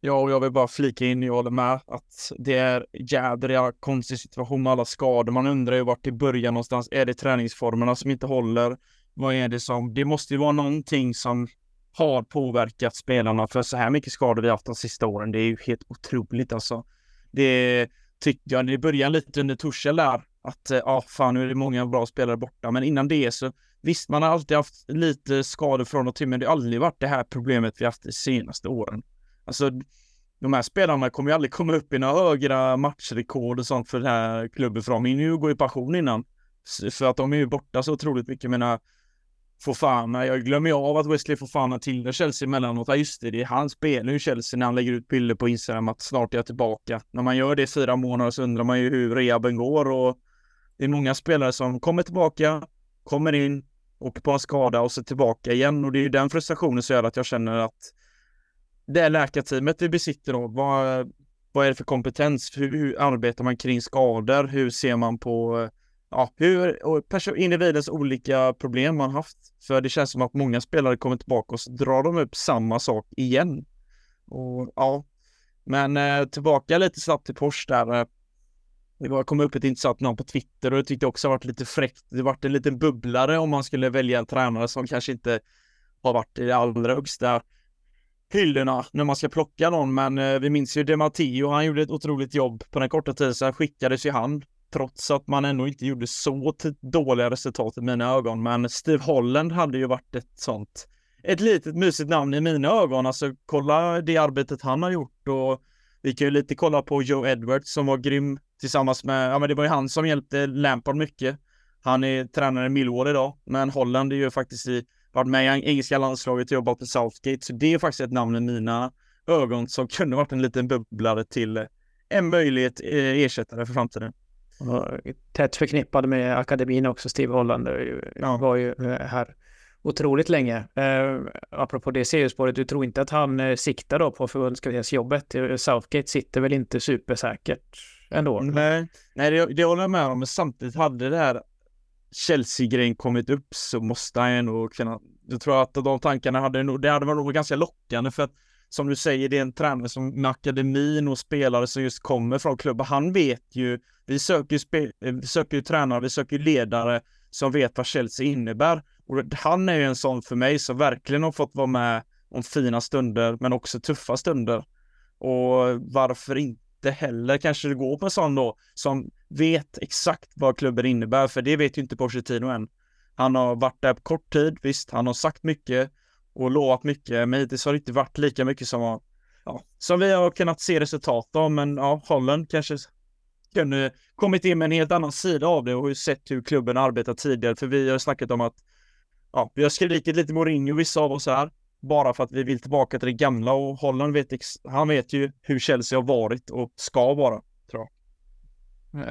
Ja, och jag vill bara flika in, jag håller med, att det är jädra konstig situation med alla skador. Man undrar ju vart det börjar någonstans. Är det träningsformerna som inte håller? Vad är det som... Det måste ju vara någonting som har påverkat spelarna, för så här mycket skador vi haft de sista åren, det är ju helt otroligt alltså. Det tyckte jag i början lite under Torshäll där att ja, ah, fan nu är det många bra spelare borta. Men innan det så visst, man har alltid haft lite skador från och till, men det har aldrig varit det här problemet vi haft de senaste åren. Alltså, de här spelarna kommer ju aldrig komma upp i några högra matchrekord och sånt för den här klubben, för de hinner ju gå i passion innan. För att de är ju borta så otroligt mycket. Jag menar, äh, Fofana, jag glömmer ju av att Wesley Fofana tillhör Chelsea emellanåt. Ja just det, det är han spelar ju Chelsea när han lägger ut bilder på Instagram att snart är jag tillbaka. När man gör det i fyra månader så undrar man ju hur rehaben går och det är många spelare som kommer tillbaka, kommer in, åker på en skada och så tillbaka igen och det är ju den frustrationen som gör att jag känner att det läkarteamet vi besitter då, vad, vad är det för kompetens? Hur, hur arbetar man kring skador? Hur ser man på ja, hur individens olika problem man haft. För det känns som att många spelare kommer tillbaka och så drar de upp samma sak igen. Och ja, men eh, tillbaka lite snabbt till Porsche där. Eh, det var, kom upp ett intressant namn på Twitter och det tyckte jag också varit lite fräckt. Det varit en liten bubblare om man skulle välja en tränare som kanske inte har varit i de allra högsta hyllorna när man ska plocka någon. Men eh, vi minns ju DeMatteo, han gjorde ett otroligt jobb på den korta tiden, så skickades ju han trots att man ändå inte gjorde så dåliga resultat i mina ögon. Men Steve Holland hade ju varit ett sånt, ett litet mysigt namn i mina ögon. Alltså kolla det arbetet han har gjort och vi kan ju lite kolla på Joe Edwards som var grym tillsammans med, ja men det var ju han som hjälpte Lampard mycket. Han är tränare i Millwall idag, men Holland är ju faktiskt i, varit med i engelska landslaget och jobbat på Southgate, så det är faktiskt ett namn i mina ögon som kunde varit en liten bubblare till en möjlighet eh, ersättare för framtiden. Tätt förknippad med akademin också, Steve Holland ja. var ju eh, här otroligt länge. Eh, apropå det CU-spåret, du tror inte att han eh, siktar då på förbundskaptensjobbet? Southgate sitter väl inte supersäkert ändå? Nej, nej det, det håller jag med om, men samtidigt hade det här Chelsea-grejen kommit upp så måste han ändå kunna... Jag tror att de tankarna hade nog, det hade varit nog ganska lockande för att som du säger, det är en tränare som med akademin och spelare som just kommer från klubben. Han vet ju, vi söker ju, eh, vi söker ju tränare, vi söker ledare som vet vad Chelsea innebär. Och han är ju en sån för mig som verkligen har fått vara med om fina stunder, men också tuffa stunder. Och varför inte heller kanske det går på en sån då, som vet exakt vad klubben innebär, för det vet ju inte Pochettino än. Han har varit där på kort tid, visst, han har sagt mycket, och lovat mycket, men hittills har det inte varit lika mycket som, ja, som vi har kunnat se resultat av. Men ja, Holland kanske kunde kommit in med en helt annan sida av det och sett hur klubben arbetat tidigare. För vi har snackat om att ja, vi har skrikit lite Mourinho, vissa av oss här, bara för att vi vill tillbaka till det gamla och Holland vet, han vet ju hur Chelsea har varit och ska vara, tror jag.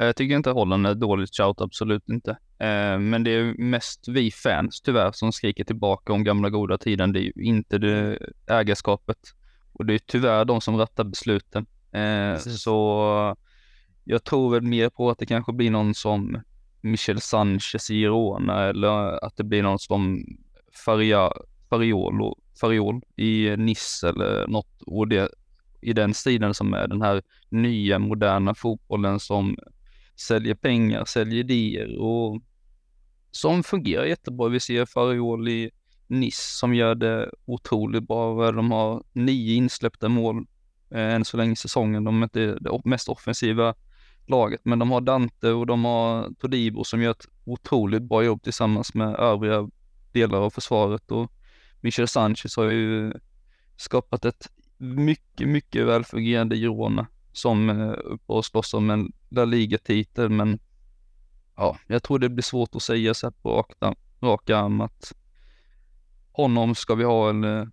Jag tycker inte Holland är ett dåligt shout, absolut inte. Eh, men det är mest vi fans tyvärr som skriker tillbaka om gamla goda tiden. Det är ju inte det ägarskapet. Och det är tyvärr de som rattar besluten. Eh, så jag tror väl mer på att det kanske blir någon som Michel Sanchez i Girona eller att det blir någon som Faria, Fariolo, Fariol i Nice eller något. Och det i den stilen som är den här nya moderna fotbollen som säljer pengar, säljer idéer och som fungerar jättebra. Vi ser Fariol i Nice som gör det otroligt bra. De har nio insläppta mål eh, än så länge i säsongen. De är inte det mest offensiva laget, men de har Dante och de har Todibo som gör ett otroligt bra jobb tillsammans med övriga delar av försvaret och Michel Sanchez har ju skapat ett mycket, mycket välfungerande Girona som eh, uppe och slåss om en La Liga-titel, men ja, jag tror det blir svårt att säga så här på raka, raka arm att honom ska vi ha en... Eh,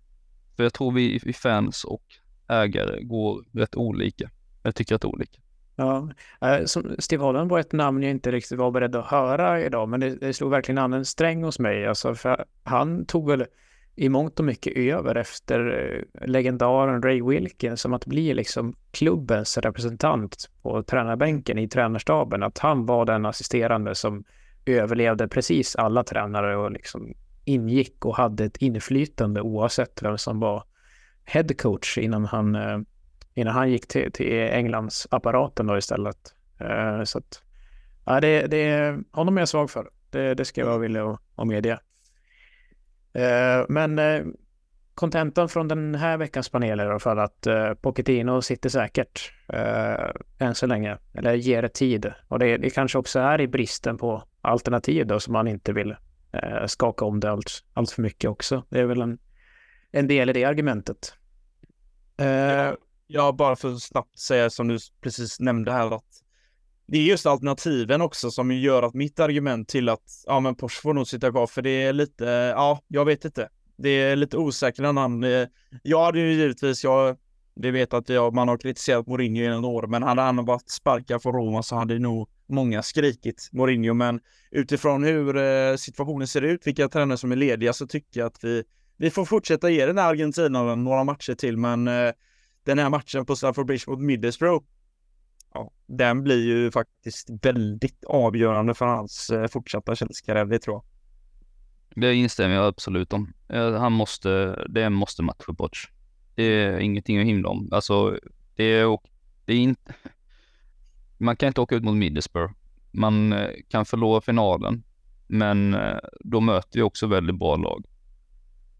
för jag tror vi, vi fans och ägare går rätt olika. Jag tycker rätt olika. Ja, eh, som Steve Holland var ett namn jag inte riktigt var beredd att höra idag, men det, det slog verkligen an en sträng hos mig. Alltså, för han tog väl i mångt och mycket över efter eh, legendaren Ray Wilkins som att bli liksom klubbens representant på tränarbänken i tränarstaben. Att han var den assisterande som överlevde precis alla tränare och liksom ingick och hade ett inflytande oavsett vem som var headcoach innan han, eh, innan han gick till, till Englands apparaten då istället. Eh, så att, ja, det, det, honom är jag svag för. Det, det ska jag vara villig att medge. Eh, men eh, kontentan från den här veckans panel är i alla fall att eh, Pochettino sitter säkert än så länge, eller ger det tid. Och det, det kanske också är i bristen på alternativ då som man inte vill skaka om det allt, allt för mycket också. Det är väl en, en del i det argumentet. Ja, bara för att snabbt säga som du precis nämnde här att det är just alternativen också som gör att mitt argument till att ja, men Porsche får nog sitta kvar, för det är lite, ja, jag vet inte. Det är lite osäkra namn. Eh, jag hade ju givetvis, jag, det vet att jag, man har kritiserat Mourinho i några år, men hade han varit sparkad från Roma så hade nog många skrikit Mourinho. Men utifrån hur eh, situationen ser ut, vilka tränare som är lediga, så tycker jag att vi, vi får fortsätta ge den här Argentina några matcher till, men eh, den här matchen på Stamford Bridge mot Middlesbrough, ja, den blir ju faktiskt väldigt avgörande för hans eh, fortsatta Chelsea-karriär, det tror jag. Det instämmer jag absolut om. Han måste, det är en måste-match för Poch. Det är ingenting att himla om. Alltså, det är, det är inte... Man kan inte åka ut mot Middlesbrough. Man eh, kan förlora finalen, men eh, då möter vi också väldigt bra lag.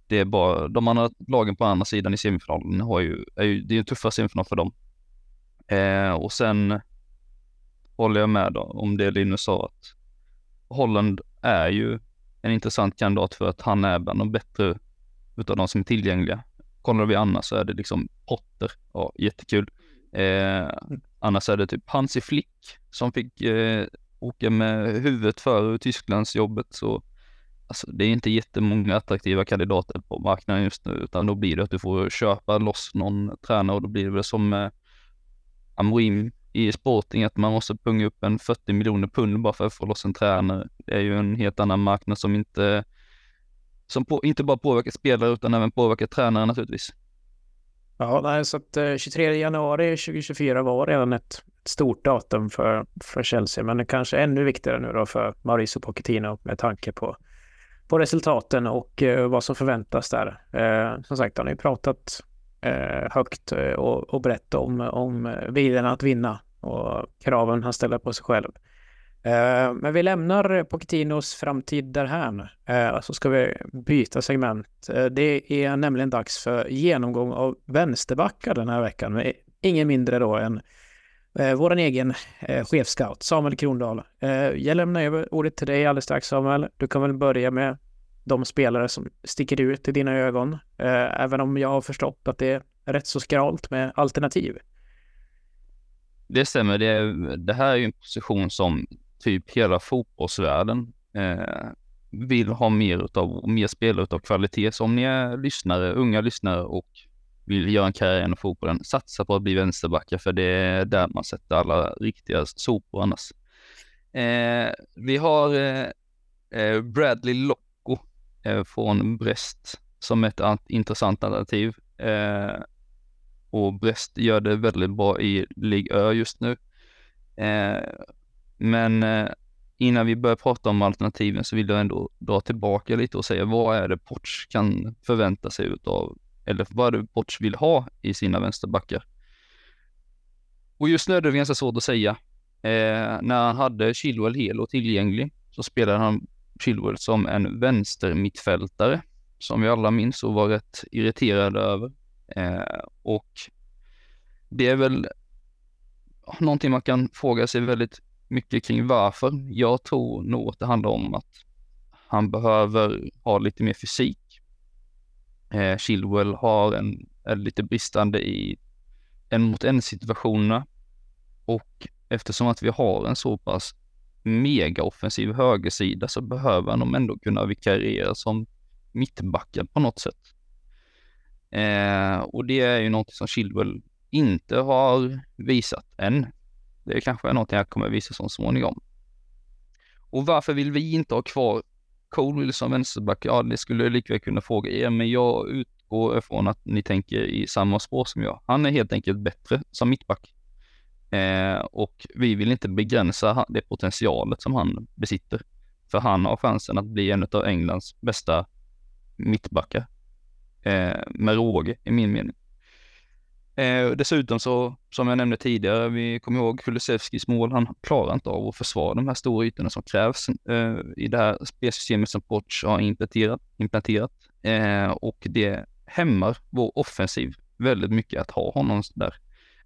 Det är bara, de andra lagen på andra sidan i semifinalen har ju, är ju, det är en tuffare semifinal för dem. Eh, och sen håller jag med då, om det Linus sa att Holland är ju en intressant kandidat för att han är bland de bättre utav de som är tillgängliga. Kollar vi annars så är det liksom Potter, ja jättekul. Eh, annars är det typ Hansi Flick som fick eh, åka med huvudet före Tysklands jobbet så alltså, det är inte jättemånga attraktiva kandidater på marknaden just nu utan då blir det att du får köpa loss någon tränare och då blir det väl som eh, Amorim i Sporting att man måste punga upp en 40 miljoner pund bara för att få loss en tränare. Det är ju en helt annan marknad som inte, som på, inte bara påverkar spelare utan även påverkar tränare naturligtvis. Ja, nej, så att eh, 23 januari 2024 var redan ett, stort datum för, för Chelsea, men det kanske är ännu viktigare nu då för Mauricio Pochettino med tanke på, på resultaten och eh, vad som förväntas där. Eh, som sagt, han har ju pratat Eh, högt eh, och, och brett om, om eh, viljan att vinna och kraven han ställer på sig själv. Eh, men vi lämnar Pochettinos framtid därhän, eh, så ska vi byta segment. Eh, det är nämligen dags för genomgång av vänsterbackar den här veckan med ingen mindre då än vår egen chefscout Samuel Krondahl. Jag lämnar över ordet till dig alldeles strax Samuel. Du kan väl börja med de spelare som sticker ut i dina ögon, eh, även om jag har förstått att det är rätt så skralt med alternativ. Det stämmer. Det, det här är ju en position som typ hela fotbollsvärlden eh, vill ha mer utav, mer spelare utav kvalitet. Så om ni är lyssnare, unga lyssnare och vill göra en karriär inom fotbollen, satsa på att bli vänsterbackar för det är där man sätter alla riktiga sopor annars. Eh, vi har eh, eh Bradley Lock Eh, från Brest som ett intressant alternativ. Eh, och Brest gör det väldigt bra i Ligue Ö just nu. Eh, men eh, innan vi börjar prata om alternativen så vill jag ändå dra tillbaka lite och säga vad är det Porch kan förvänta sig utav, eller vad är det Porch vill ha i sina vänsterbackar? Och just nu är det ganska svårt att säga. Eh, när han hade Chilwell hel och tillgänglig så spelade han Chilwell som en vänster mittfältare som vi alla minns och var rätt irriterade över. Eh, och det är väl någonting man kan fråga sig väldigt mycket kring varför. Jag tror nog att det handlar om att han behöver ha lite mer fysik. Eh, Chilwell har en, är lite bristande i en mot en situationerna och eftersom att vi har en så pass megaoffensiv högersida så behöver han ändå kunna vikariera som mittbackar på något sätt. Eh, och det är ju något som Chilwell inte har visat än. Det kanske är någonting jag kommer visa så småningom. Och varför vill vi inte ha kvar Cole Wilson vänsterback? Ja, det skulle jag likväl kunna fråga er, men jag utgår ifrån att ni tänker i samma spår som jag. Han är helt enkelt bättre som mittback. Eh, och vi vill inte begränsa det potentialet som han besitter. För han har chansen att bli en av Englands bästa mittbackar eh, med råge i min mening. Eh, dessutom så, som jag nämnde tidigare, vi kommer ihåg Kulusevskis mål. Han klarar inte av att försvara de här stora ytorna som krävs eh, i det här spelsystemet som Poch har implementerat. implementerat. Eh, och det hämmar vår offensiv väldigt mycket att ha honom där.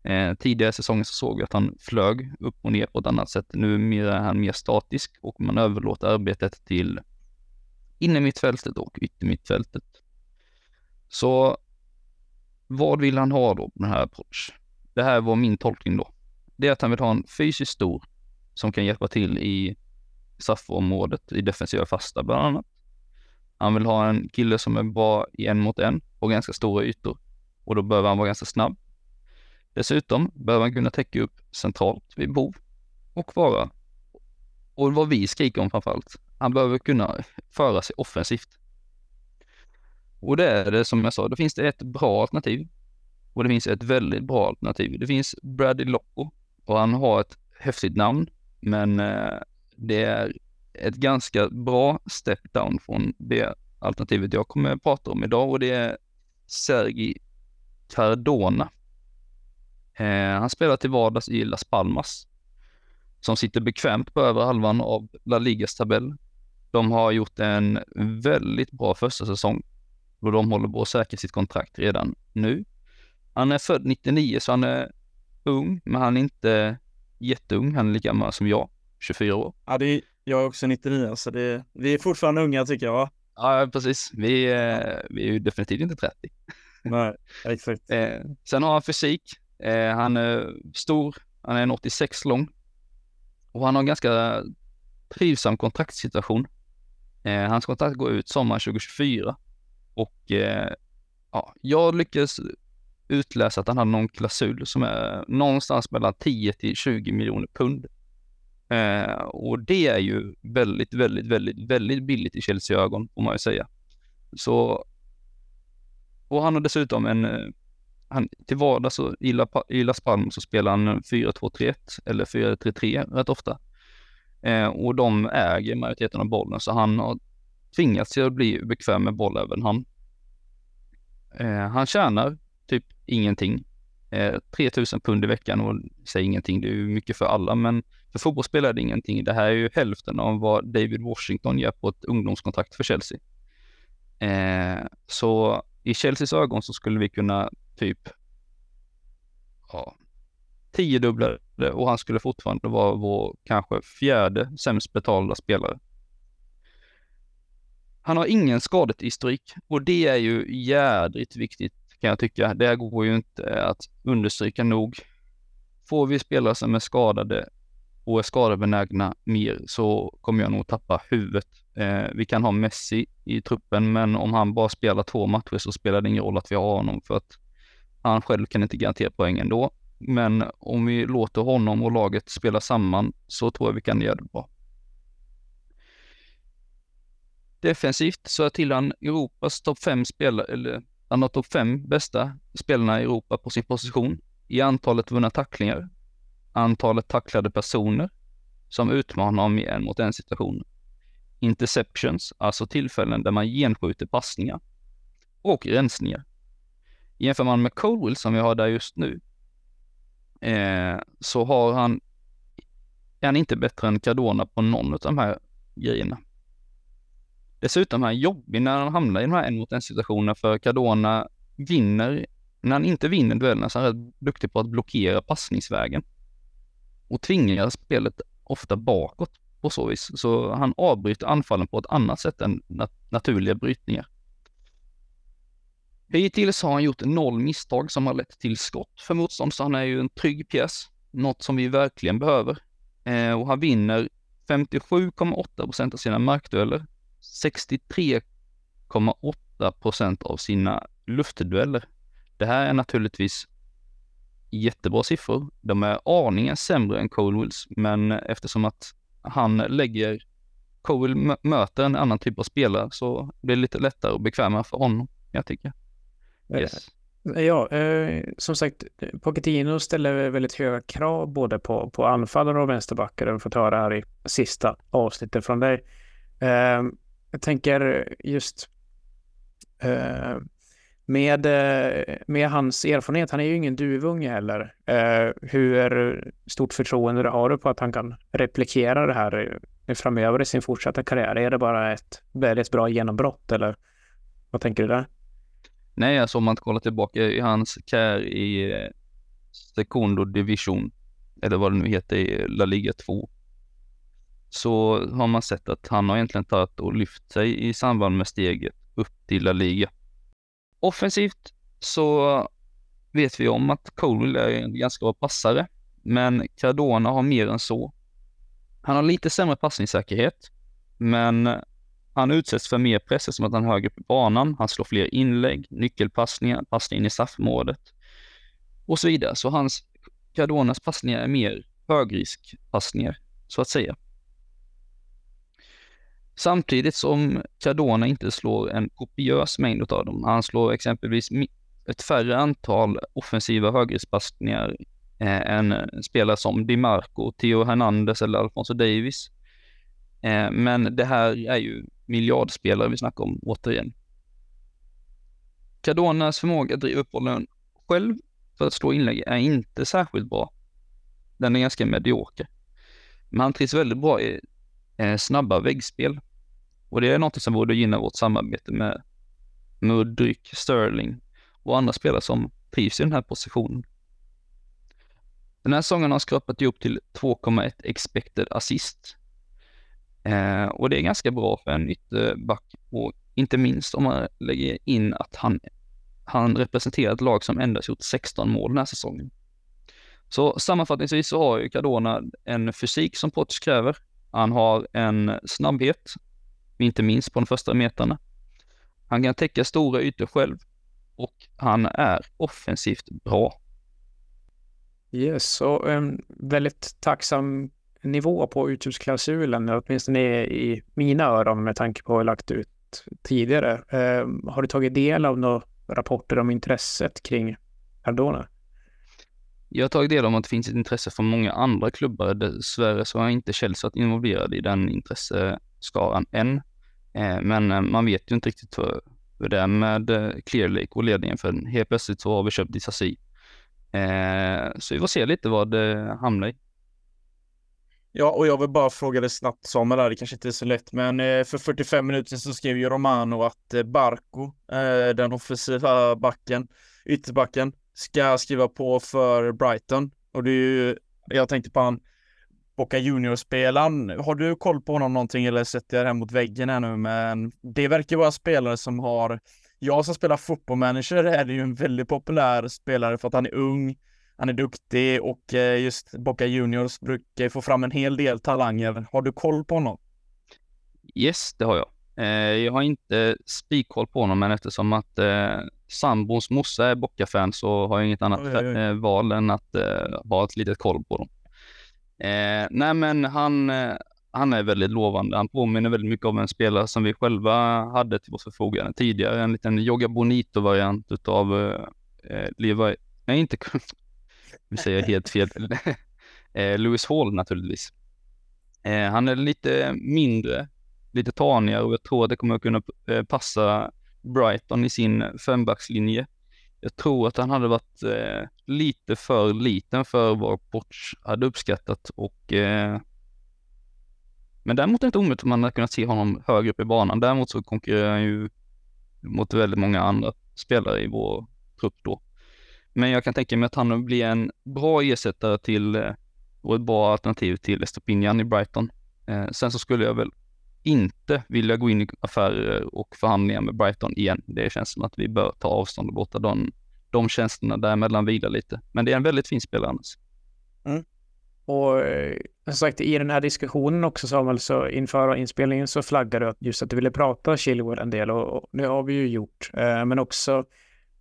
Eh, tidigare säsonger så såg vi att han flög upp och ner på ett annat sätt. Nu är han mer statisk och man överlåter arbetet till innermittfältet och yttermittfältet. Så vad vill han ha då på den här approach? Det här var min tolkning då. Det är att han vill ha en fysiskt stor som kan hjälpa till i straffområdet i defensiva fasta bland annat. Han vill ha en kille som är bra i en mot en på ganska stora ytor och då behöver han vara ganska snabb. Dessutom behöver han kunna täcka upp centralt vid behov och vara, och vad vi skriker om framförallt, han behöver kunna föra sig offensivt. Och det är det som jag sa, då finns det ett bra alternativ och det finns ett väldigt bra alternativ. Det finns Bradley Locko och han har ett häftigt namn, men eh, det är ett ganska bra step down från det alternativet jag kommer att prata om idag och det är Sergi Cardona. Eh, han spelar till vardags i Las Palmas som sitter bekvämt på över halvan av La Ligas tabell. De har gjort en väldigt bra första säsong och de håller på att säkra sitt kontrakt redan nu. Han är född 99 så han är ung, men han är inte jätteung. Han är lika gammal som jag, 24 år. Ja, det är, jag är också 99 så det, vi är fortfarande unga tycker jag? Ja, precis. Vi, vi är ju definitivt inte 30. Nej, exakt. Eh, sen har han fysik. Eh, han är stor. Han är en 86 lång. Och han har en ganska trivsam kontraktssituation. Eh, hans kontrakt går ut sommaren 2024. Och eh, ja, jag lyckades utläsa att han har någon klausul som är någonstans mellan 10 till 20 miljoner pund. Eh, och det är ju väldigt, väldigt, väldigt, väldigt billigt i Chelsea-ögon, får man ju säga. Så, och han har dessutom en, eh, han, till vardags så i, La, i Las Palmas så spelar han 4-2-3-1 eller 4-3-3 rätt ofta. Eh, och de äger majoriteten av bollen, så han har tvingats till att bli bekväm med boll även han. Eh, han tjänar typ ingenting. Eh, 3000 pund i veckan och säger ingenting, det är ju mycket för alla, men för fotbollsspelare är det ingenting. Det här är ju hälften av vad David Washington gör på ett ungdomskontrakt för Chelsea. Eh, så i Chelseas ögon så skulle vi kunna typ ja, tiodubblade och han skulle fortfarande vara vår kanske fjärde sämst betalda spelare. Han har ingen skadehistorik och det är ju jädrigt viktigt kan jag tycka. Det går ju inte att understryka nog. Får vi spelare som är skadade och är skadebenägna mer så kommer jag nog tappa huvudet. Eh, vi kan ha Messi i truppen, men om han bara spelar två matcher så spelar det ingen roll att vi har honom för att han själv kan inte garantera poäng ändå. Men om vi låter honom och laget spela samman så tror jag vi kan göra det bra. Defensivt så är Tillan Europas topp fem spelare, eller han har topp fem bästa spelarna i Europa på sin position i antalet vunna tacklingar, antalet tacklade personer som utmanar honom i en mot en situation, interceptions, alltså tillfällen där man genskjuter passningar och rensningar. Jämför man med Colwell som vi har där just nu, eh, så har han, är han inte bättre än Cardona på någon av de här grejerna. Dessutom är han jobbig när han hamnar i de här en mot en situationerna för Cardona vinner, när han inte vinner duellerna så är han rätt duktig på att blockera passningsvägen och tvingar spelet ofta bakåt på så vis. Så han avbryter anfallen på ett annat sätt än nat naturliga brytningar. Hittills har han gjort noll misstag som har lett till skott för motstånd, så han är ju en trygg pjäs. Något som vi verkligen behöver. Eh, och han vinner 57,8 procent av sina markdueller 63,8 procent av sina luftdueller. Det här är naturligtvis jättebra siffror. De är aningen sämre än Colewills, men eftersom att han lägger Colwill möter en annan typ av spelare så blir det lite lättare och bekvämare för honom, jag tycker. Yes. Ja, eh, som sagt, Pochettino ställer väldigt höga krav både på, på anfallare och vänsterbackar. Det har vi fått höra här i sista avsnittet från dig. Eh, jag tänker just eh, med, eh, med hans erfarenhet, han är ju ingen duvunge heller. Eh, hur stort förtroende har du på att han kan replikera det här framöver i sin fortsatta karriär? Är det bara ett väldigt bra genombrott eller vad tänker du där? Nej, alltså om man kollar tillbaka i hans karriär i eh, Secondo Division, eller vad det nu heter i La Liga 2, så har man sett att han har egentligen tagit och lyft sig i samband med steget upp till La Liga. Offensivt så vet vi om att Colwell är en ganska bra passare, men Cardona har mer än så. Han har lite sämre passningssäkerhet, men han utsätts för mer press som att han är högre upp i banan. Han slår fler inlägg, nyckelpassningar, passningar in i straffområdet och så vidare. Så hans Cardonas passningar är mer högriskpassningar, så att säga. Samtidigt som Cardona inte slår en kopiös mängd av dem. Han slår exempelvis ett färre antal offensiva högriskpassningar eh, än spelare som Di Marco, Theo Hernandez eller Alfonso Davis. Eh, men det här är ju miljardspelare vi snackar om återigen. Cardonas förmåga att driva upp bollen själv för att slå inlägg är inte särskilt bra. Den är ganska medioker. Men han trivs väldigt bra i eh, snabba väggspel. Och det är något som borde gynna vårt samarbete med Mudryk, Sterling och andra spelare som trivs i den här positionen. Den här säsongen har skrapat ihop till 2,1 expected assist. Eh, och det är ganska bra för en ytterback och inte minst om man lägger in att han, han representerar ett lag som endast gjort 16 mål den här säsongen. Så sammanfattningsvis så har ju Cardona en fysik som Potts kräver. Han har en snabbhet, inte minst på de första metrarna. Han kan täcka stora ytor själv och han är offensivt bra. Yes, och en väldigt tacksam nivå på utköpsklausulen, åtminstone i mina öron med tanke på hur lagt ut tidigare. Eh, har du tagit del av några rapporter om intresset kring Cardona? Jag har tagit del av att det finns ett intresse från många andra klubbar. Dessvärre så har inte Chelsea varit involverad i den intresseskaran än. Ehm, eh, men man vet ju inte riktigt hur, hur det är med eh, Clear Lake och ledningen för helt plötsligt så har vi köpt Disasi. Ehm, så vi får se lite vad det hamnar i. Ja, och jag vill bara fråga dig snabbt Samuel, det kanske inte är så lätt, men eh, för 45 minuter sedan så skrev ju Romano att eh, Barco, eh, den offensiva backen, ytterbacken, ska skriva på för Brighton. Och det är ju, jag tänkte på han Boca Junior-spelaren. Har du koll på honom någonting eller sätter jag det här mot väggen här nu? Men det verkar vara spelare som har, jag som spelar fotbollmanager är det ju en väldigt populär spelare för att han är ung, han är duktig och eh, just Boca Juniors brukar få fram en hel del talanger. Har du koll på honom? Yes, det har jag. Eh, jag har inte spikkoll på honom, men eftersom att eh, sambons morsa är Boca-fan så har jag inget annat oj, oj, val än att eh, ha ett litet koll på dem. Eh, nej, men han, han är väldigt lovande. Han påminner väldigt mycket om en spelare som vi själva hade till vårt förfogande tidigare. En liten Joga Bonito-variant utav eh, Levi, nej inte, vi säger helt fel, eh, Lewis Hall naturligtvis. Eh, han är lite mindre, lite tanigare och jag tror att det kommer att kunna eh, passa Brighton i sin fembackslinje. Jag tror att han hade varit eh, lite för liten för vad Poch hade uppskattat och eh, men däremot är det inte omöjligt att man hade kunnat se honom högre upp i banan. Däremot så konkurrerar han ju mot väldigt många andra spelare i vår trupp då. Men jag kan tänka mig att han blir en bra ersättare till eh, och ett bra alternativ till Estopinian i Brighton. Eh, sen så skulle jag väl inte vilja gå in i affärer och förhandlingar med Brighton igen. Det känns som att vi bör ta avstånd och låta de, de tjänsterna däremellan vila lite. Men det är en väldigt fin spelare annars. Mm. Och eh, som sagt, i den här diskussionen också Samuel, så inför inspelningen så flaggade du just att du ville prata Chilwell en del och, och det har vi ju gjort. Eh, men också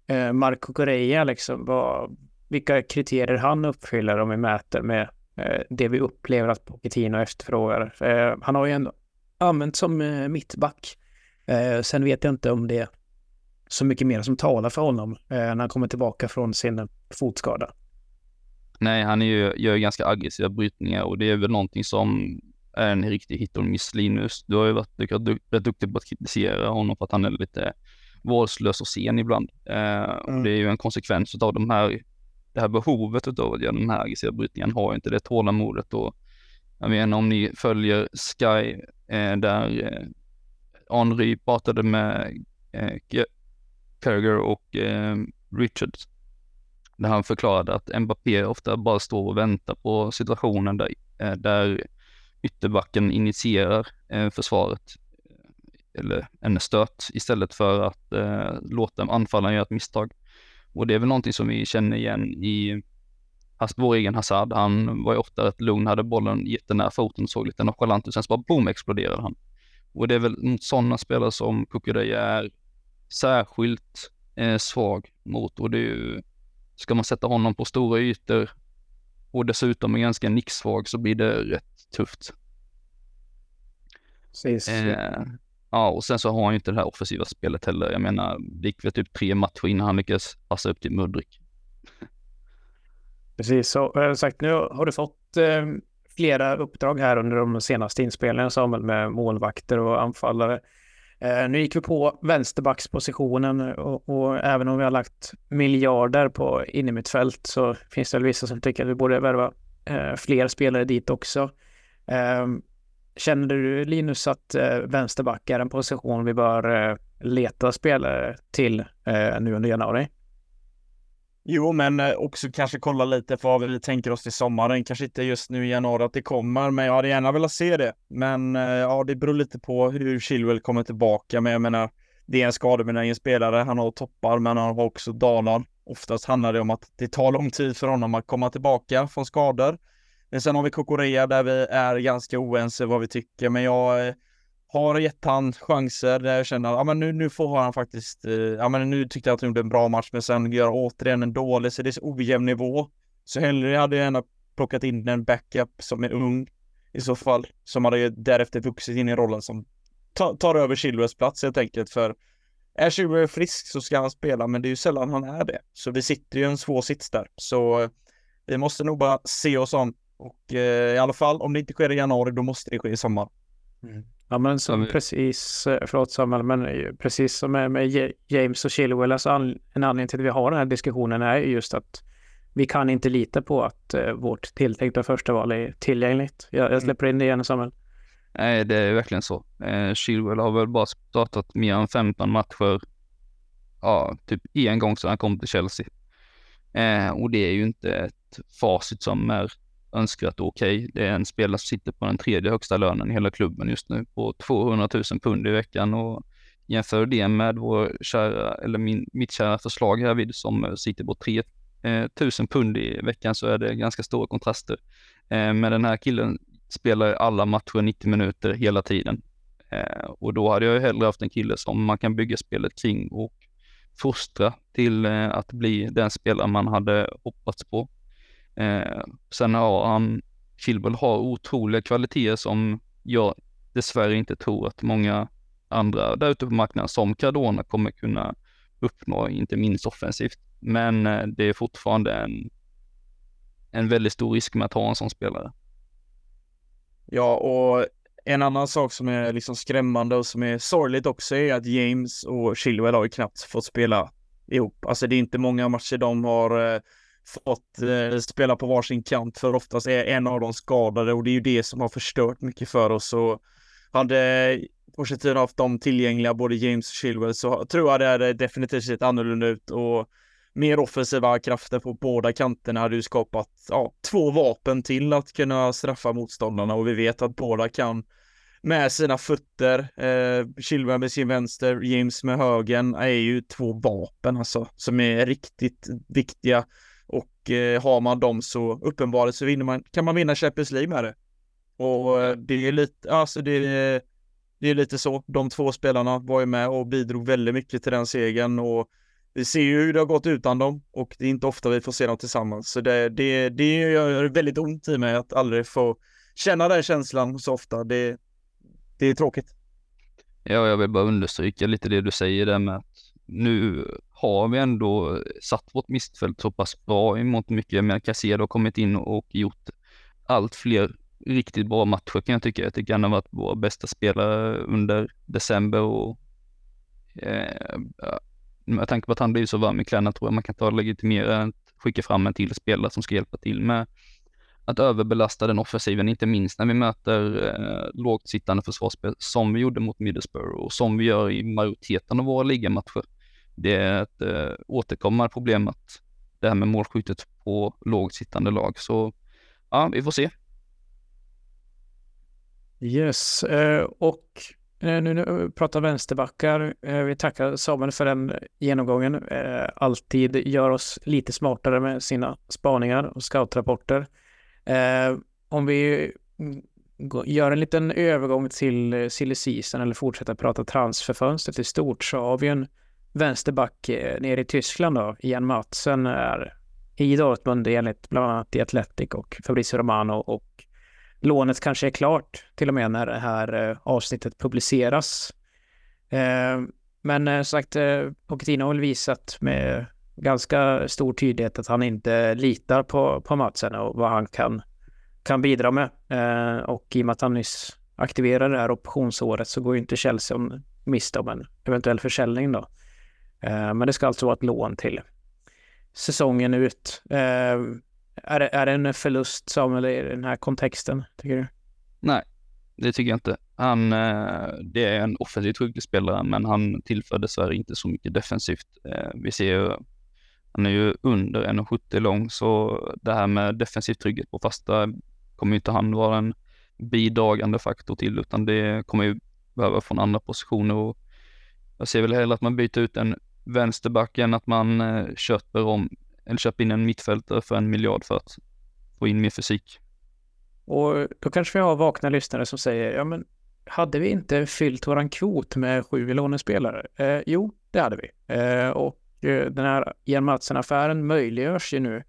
eh, Marco Correa, liksom, vad, vilka kriterier han uppfyller om vi mäter med eh, det vi upplever att Pochettino efterfrågar. Eh, han har ju ändå använt som eh, mittback. Eh, sen vet jag inte om det är så mycket mer som talar för honom eh, när han kommer tillbaka från sin fotskada. Nej, han är ju, gör ju ganska aggressiva brytningar och det är väl någonting som är en riktig hit och miss Linus. Du har ju varit rätt duktig på att kritisera honom för att han är lite vårdslös och sen ibland. Eh, mm. Det är ju en konsekvens av de här, det här behovet av att göra de här aggressiva brytningarna. Han har inte det tålamodet och jag menar om ni följer Sky eh, där eh, Henry pratade med eh, Carragher och eh, Richards. Där han förklarade att Mbappé ofta bara står och väntar på situationen där, eh, där ytterbacken initierar eh, försvaret eller en stöt istället för att eh, låta anfallaren göra ett misstag. Och det är väl någonting som vi känner igen i vår egen Hazard. Han var ju ofta rätt lugn, hade bollen jättenära foten, såg lite nonchalant ut, sen så bara boom exploderade han. Och det är väl mot sådana spelare som Kukureya är särskilt eh, svag mot och det är ju, ska man sätta honom på stora ytor och dessutom är ganska nicksvag så blir det rätt tufft. Precis. Eh, ja, och sen så har han ju inte det här offensiva spelet heller. Jag menar, det gick väl typ tre matcher innan han lyckades passa upp till Mudrik. Precis, så äh, sagt, nu har du fått eh, flera uppdrag här under de senaste inspelningarna, Samuel, med målvakter och anfallare. Eh, nu gick vi på vänsterbackspositionen och, och, även om vi har lagt miljarder på innermittfält så finns det väl vissa som tycker att vi borde värva eh, fler spelare dit också. Ehm, Känner du Linus att eh, vänsterback är en position vi bör eh, leta spelare till eh, nu under januari? Jo, men eh, också kanske kolla lite på vad vi tänker oss till sommaren. Kanske inte just nu i januari att det kommer, men jag hade gärna velat se det. Men eh, ja, det beror lite på hur Chilwell kommer tillbaka. Men jag menar, det är en skadebenägen spelare. Han har toppar, men han har också dalar. Oftast handlar det om att det tar lång tid för honom att komma tillbaka från skador. Men sen har vi Kokorea där vi är ganska oense vad vi tycker, men jag eh, har gett han chanser där jag känner att ja, men nu, nu får han faktiskt, eh, ja men nu tyckte jag att han gjorde en bra match men sen gör återigen en dålig så det är så ojämn nivå. Så hellre hade jag gärna plockat in en backup som är ung i så fall, som hade därefter vuxit in i rollen som ta, tar över Chilwells plats helt enkelt för är Chilwell frisk så ska han spela men det är ju sällan han är det. Så vi sitter ju i en svår sits där. Så eh, vi måste nog bara se oss om och eh, i alla fall om det inte sker i januari då måste det ske i sommar. Mm. Ja, men som precis, eh, förlåt Samuel, men precis som med, med James och Chilwell, alltså an, en anledning till att vi har den här diskussionen är just att vi kan inte lita på att uh, vårt tilltänkta första val är tillgängligt. Jag, jag mm. släpper in det igen Samuel. Nej, det är verkligen så. Eh, Chilwell har väl bara startat mer än 15 matcher, ja, typ en gång sedan han kom till Chelsea. Eh, och det är ju inte ett facit som är önskvärt och okej. Okay. Det är en spelare som sitter på den tredje högsta lönen i hela klubben just nu på 200 000 pund i veckan och jämför det med vår kära, eller min, mitt kära förslag här vid som eh, sitter på 3 000 eh, pund i veckan så är det ganska stora kontraster. Eh, men den här killen spelar alla matcher 90 minuter hela tiden. Och då hade jag ju hellre haft en kille som man kan bygga spelet kring och fostra till att bli den spelare man hade hoppats på. Eh, sen har han, Chilwell har otroliga kvaliteter som jag dessvärre inte tror att många andra där ute på marknaden som Cardona kommer kunna uppnå, inte minst offensivt. Men eh, det är fortfarande en, en väldigt stor risk med att ha en sån spelare. Ja, och en annan sak som är liksom skrämmande och som är sorgligt också är att James och Chilwell har ju knappt fått spela ihop. Alltså det är inte många matcher de har eh, fått eh, spela på varsin kant för oftast är en av dem skadade och det är ju det som har förstört mycket för oss. Och hade Pochettino haft dem tillgängliga, både James och Chilwell, så tror jag det hade definitivt sett annorlunda ut. Och mer offensiva krafter på båda kanterna hade ju skapat ja, två vapen till att kunna straffa motståndarna. Och vi vet att båda kan med sina fötter, eh, Chilwell med sin vänster, James med högen, är ju två vapen alltså som är riktigt viktiga och eh, har man dem så uppenbarligen så vinner man, kan man vinna Champions League med det. Och eh, det är lite, alltså det är, det är lite så. De två spelarna var ju med och bidrog väldigt mycket till den segern och vi ser ju hur det har gått utan dem och det är inte ofta vi får se dem tillsammans. Så det, det, det gör väldigt ont i mig att aldrig få känna den känslan så ofta. Det, det är tråkigt. Ja, jag vill bara understryka lite det du säger där med att nu har vi ändå satt vårt missfält så pass bra i mångt mycket. Men Casero har kommit in och gjort allt fler riktigt bra matcher kan jag tycka. Jag tycker han har varit vår bästa spelare under december och eh, med tanke på att han blir så varm i kläderna tror jag man kan ta legitimera att skicka fram en till spelare som ska hjälpa till med att överbelasta den offensiven, inte minst när vi möter eh, lågt sittande försvarsspel som vi gjorde mot Middlesbrough och som vi gör i majoriteten av våra ligamatcher det är ett eh, återkommande problem att det här med målskyttet på lågt sittande lag. Så ja, vi får se. Yes, eh, och eh, nu, nu pratar vänsterbackar. Eh, vi tackar Samuel för den genomgången. Eh, Alltid gör oss lite smartare med sina spaningar och scoutrapporter. Eh, om vi gör en liten övergång till silly season eller fortsätter prata transferfönstret i stort så har vi en vänsterback eh, nere i Tyskland då. Ian Matsen är i Dortmund enligt bland annat i Atletic och Fabrizio Romano och lånet kanske är klart till och med när det här eh, avsnittet publiceras. Eh, men som sagt, Pochettino har väl visat med ganska stor tydlighet att han inte litar på, på Matsen och vad han kan, kan bidra med. Och i och med att han nyss aktiverade det här optionsåret så går ju inte Chelsea om miste om en eventuell försäljning då. Eh, men det ska alltså vara ett lån till säsongen ut. Eh, är det, är det en förlust Samuel i den här kontexten, tycker du? Nej, det tycker jag inte. Han, eh, det är en offensivt skicklig spelare, men han tillför dessvärre inte så mycket defensivt. Vi ser ju, han är ju under 1,70 lång, så det här med defensiv trygghet på fasta kommer inte han vara en bidragande faktor till, utan det kommer ju behöva från andra positioner och jag ser väl hellre att man byter ut en vänsterbacken att man eh, köper om eller köper in en mittfältare för en miljard för att få in mer fysik. Och då kanske vi har vakna lyssnare som säger, ja men hade vi inte fyllt våran kvot med sju lånespelare? Eh, jo, det hade vi. Eh, och eh, den här Ian Matsen-affären möjliggörs ju nu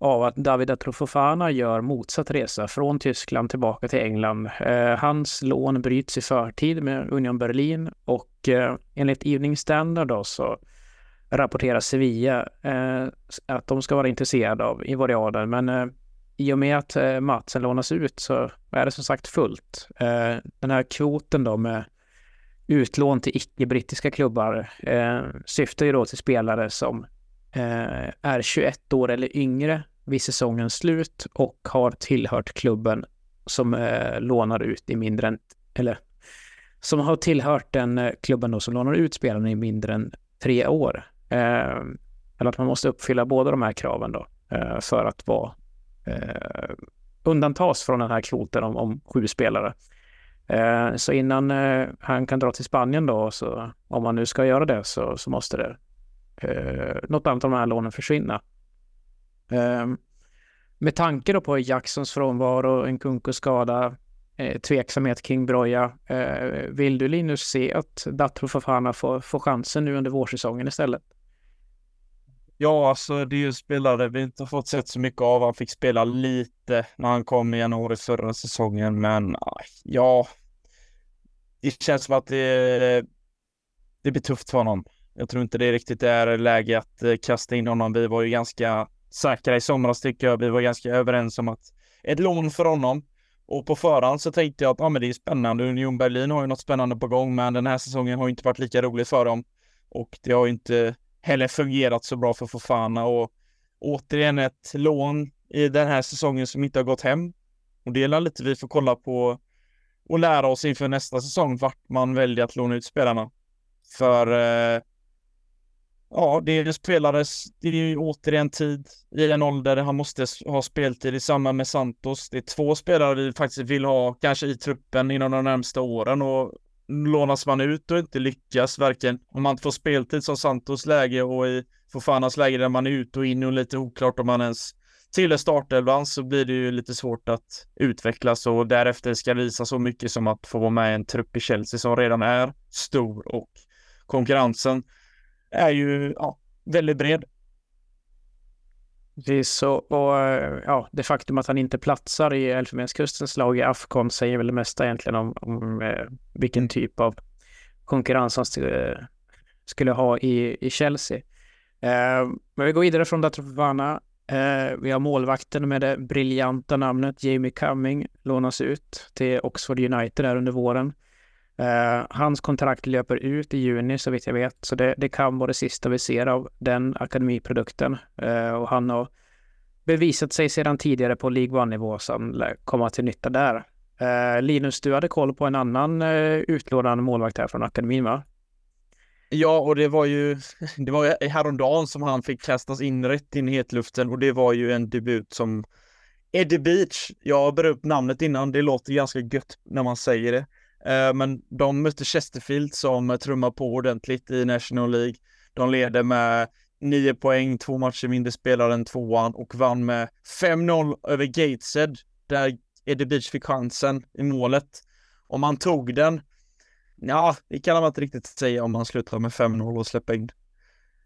av att David Atrofofana gör motsatt resa från Tyskland tillbaka till England. Eh, hans lån bryts i förtid med Union Berlin och eh, enligt Evening Standard då så rapporterar Sevilla eh, att de ska vara intresserade av Ivoriaden. Men eh, i och med att eh, matchen lånas ut så är det som sagt fullt. Eh, den här kvoten då med utlån till icke-brittiska klubbar eh, syftar ju då till spelare som Eh, är 21 år eller yngre vid säsongens slut och har tillhört klubben som eh, lånar ut i mindre än, eller som har tillhört den eh, klubben då som lånar ut spelarna i mindre än tre år. Eh, eller att man måste uppfylla båda de här kraven då eh, för att vara eh, undantas från den här kvoten om, om sju spelare. Eh, så innan eh, han kan dra till Spanien då, så om man nu ska göra det så, så måste det eh, något annat av de här lånen försvinna. Eh, med tanke då på Jacksons frånvaro, en Kunkus skada, eh, tveksamhet kring Broja. Eh, vill du Linus se att Datro Fofana får, får chansen nu under vårsäsongen istället? Ja, alltså det är ju spelare vi inte har fått sett så mycket av. Han fick spela lite när han kom i januari förra säsongen, men ah, ja, det känns som att det, det blir tufft för honom. Jag tror inte det riktigt är läge att eh, kasta in honom. Vi var ju ganska säkra i somras tycker jag. Vi var ganska överens om att ett lån för honom. Och på förhand så tänkte jag att ah, men det är spännande. Union Berlin har ju något spännande på gång, men den här säsongen har inte varit lika rolig för dem. Och det har inte heller fungerat så bra för Fofana och återigen ett lån i den här säsongen som inte har gått hem. Och det är lite vi får kolla på och lära oss inför nästa säsong vart man väljer att låna ut spelarna. För eh, ja, det är spelare, det är ju återigen tid i en ålder han måste ha speltid i samband med Santos. Det är två spelare vi faktiskt vill ha kanske i truppen inom de närmsta åren och lånas man ut och inte lyckas, varken om man inte får speltid som Santos läge och i Fofanas läge där man är ute och in och lite oklart om man ens tillhör startelvan så blir det ju lite svårt att utvecklas och därefter ska visa så mycket som att få vara med i en trupp i Chelsea som redan är stor och konkurrensen är ju ja, väldigt bred. Precis och, och ja, det faktum att han inte platsar i Elfenbenskustens lag i Afcon säger väl det mesta egentligen om, om eh, vilken typ av konkurrens han skulle, skulle ha i, i Chelsea. Eh, men vi går vidare från Datrofana. Eh, vi har målvakten med det briljanta namnet Jamie Cumming lånas ut till Oxford United där under våren. Eh, hans kontrakt löper ut i juni så vitt jag vet, så det, det kan vara det sista vi ser av den akademiprodukten. Eh, och han har bevisat sig sedan tidigare på League One-nivå som lär komma till nytta där. Eh, Linus, du hade koll på en annan eh, utlånad målvakt här från akademin, va? Ja, och det var ju, det var häromdagen som han fick kastas in rätt in i hetluften och det var ju en debut som Eddie Beach. Jag har upp namnet innan, det låter ganska gött när man säger det. Eh, men de mötte Chesterfield som trummar på ordentligt i National League. De leder med nio poäng, två matcher mindre spelare än tvåan och vann med 5-0 över Gateshead där Eddie Beach fick chansen i målet. Om han tog den, ja, det kan man inte riktigt säga om han slutar med 5-0 och släpper in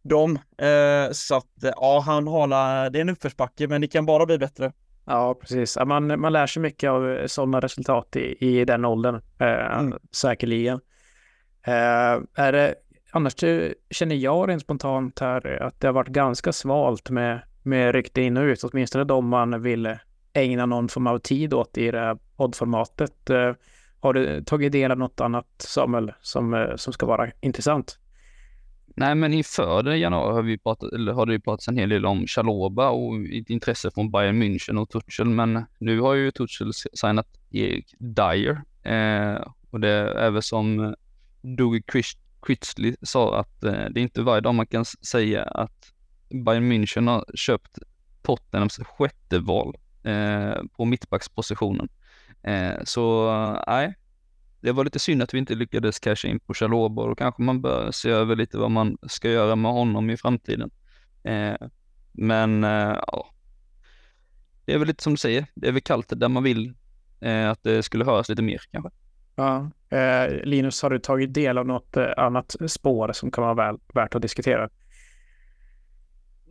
dem. Eh, så att ja, han har det är en uppförsbacke, men det kan bara bli bättre. Ja, precis. Man, man lär sig mycket av sådana resultat i, i den åldern, eh, mm. säkerligen. Eh, är det, annars känner jag rent spontant här att det har varit ganska svalt med, med rykte in och ut, åtminstone de man vill ägna någon form av tid åt i det här poddformatet. Eh, har du tagit del av något annat, Samuel, som, eh, som ska vara intressant? Nej, men inför januari har, vi pratat, eller har det pratats en hel del om Chaloba och ett intresse från Bayern München och Tuchel, men nu har ju Tuchel signat Erik Dyer eh, och det är väl som Doug Critchley sa att eh, det är inte varje dag man kan säga att Bayern München har köpt Tottenhams sjätte val eh, på mittbackspositionen. Eh, så eh, nej, det var lite synd att vi inte lyckades casha in på Chalobah och kanske man bör se över lite vad man ska göra med honom i framtiden. Eh, men eh, ja, det är väl lite som du säger, det är väl kallt där man vill eh, att det skulle höras lite mer kanske. Ja, eh, Linus, har du tagit del av något eh, annat spår som kan vara väl, värt att diskutera?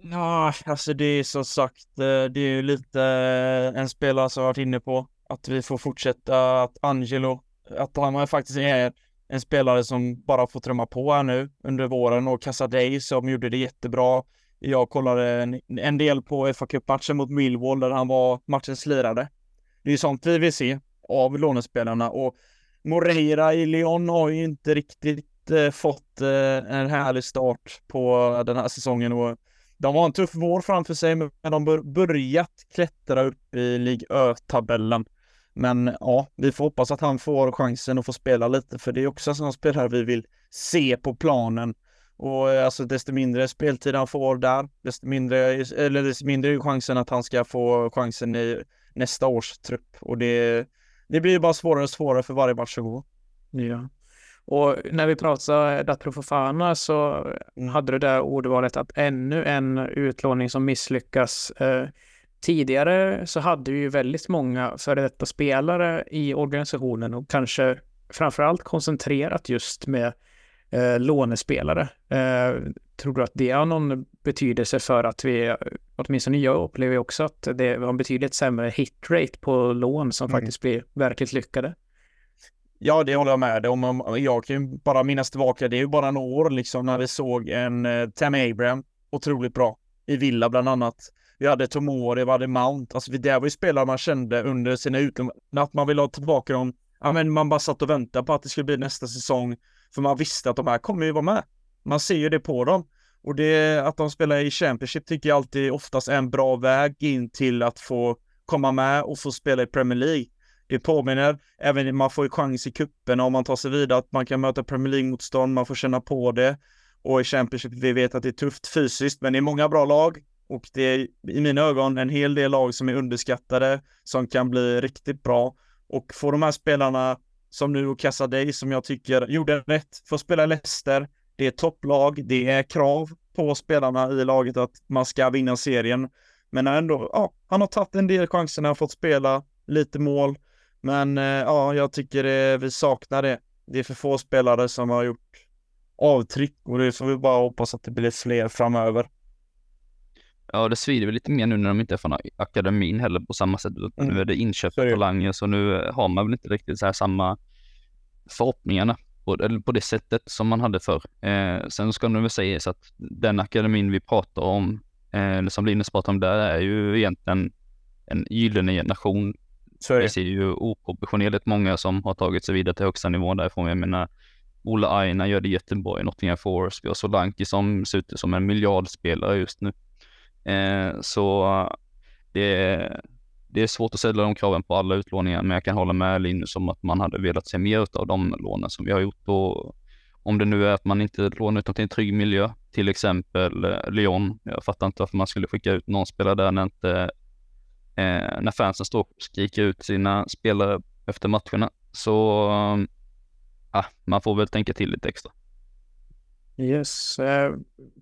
Ja, alltså det är som sagt, eh, det är ju lite en spelare som har varit inne på att vi får fortsätta att Angelo att han faktiskt är en spelare som bara får trumma på här nu under våren och Casadei som gjorde det jättebra. Jag kollade en, en del på fa Cup-matchen mot Millwall där han var matchens lirare. Det är sånt vi vill se av lånespelarna och Moreira i Lyon har ju inte riktigt eh, fått eh, en härlig start på den här säsongen och de har en tuff vår framför sig men de har börjat klättra upp i Ligue Ö-tabellen. Men ja, vi får hoppas att han får chansen att få spela lite, för det är också en sån spelare vi vill se på planen. Och eh, alltså desto mindre speltid han får där, desto mindre, eller desto mindre är chansen att han ska få chansen i nästa års trupp. Och det, det blir bara svårare och svårare för varje match som går. Ja. Och när vi pratade Datro Fofana så mm. hade du det ordvalet att ännu en utlåning som misslyckas. Eh, Tidigare så hade vi ju väldigt många före detta spelare i organisationen och kanske framförallt koncentrerat just med eh, lånespelare. Eh, tror du att det har någon betydelse för att vi, åtminstone jag upplever också att det var en betydligt sämre hitrate på lån som mm. faktiskt blir verkligt lyckade? Ja, det håller jag med om. Jag kan ju bara minnas tillbaka, det är ju bara några år liksom när vi såg en eh, Tam Abraham otroligt bra i Villa bland annat. Vi hade Tomori, vi hade Mount. Alltså det var ju spelare man kände under sina utlån, att man ville ha tillbaka dem. Ja, men man bara satt och väntade på att det skulle bli nästa säsong. För man visste att de här kommer ju vara med. Man ser ju det på dem. Och det att de spelar i Championship tycker jag alltid oftast är en bra väg in till att få komma med och få spela i Premier League. Det påminner, även man får ju chans i kuppen om man tar sig vidare, att man kan möta Premier League-motstånd, man får känna på det. Och i Championship, vi vet att det är tufft fysiskt, men det är många bra lag. Och det är i mina ögon en hel del lag som är underskattade, som kan bli riktigt bra. Och få de här spelarna som nu och Casadei som jag tycker gjorde rätt, får spela Leicester, det är topplag, det är krav på spelarna i laget att man ska vinna serien. Men ändå, ja, han har tagit en del chanser när han fått spela lite mål. Men eh, ja, jag tycker det, vi saknar det. Det är för få spelare som har gjort avtryck och det får vi bara hoppas att det blir fler framöver. Ja, det svider väl lite mer nu när de inte är från akademin heller på samma sätt. Mm. Nu är det inköpta talanger, så nu har man väl inte riktigt så här samma förhoppningarna på, eller på det sättet som man hade förr. Eh, sen ska det väl sägas att den akademin vi pratar om, eh, eller som Linus pratar om där, är ju egentligen en gyllene generation. Det ser ju oproportionerligt många som har tagit sig vidare till högsta nivån därifrån. Jag menar, Ola Aina gör det jättebra i Nottingham Forest. Vi har Solanki som ser ut som en miljardspelare just nu. Eh, så det är, det är svårt att ställa de kraven på alla utlåningar, men jag kan hålla med Linus om att man hade velat se mer av de lånen som vi har gjort och, Om det nu är att man inte lånar ut dem till en trygg miljö, till exempel eh, Lyon. Jag fattar inte varför man skulle skicka ut någon spelare där när inte eh, när fansen står och skriker ut sina spelare efter matcherna. Så eh, ah, man får väl tänka till lite extra. Yes. Eh,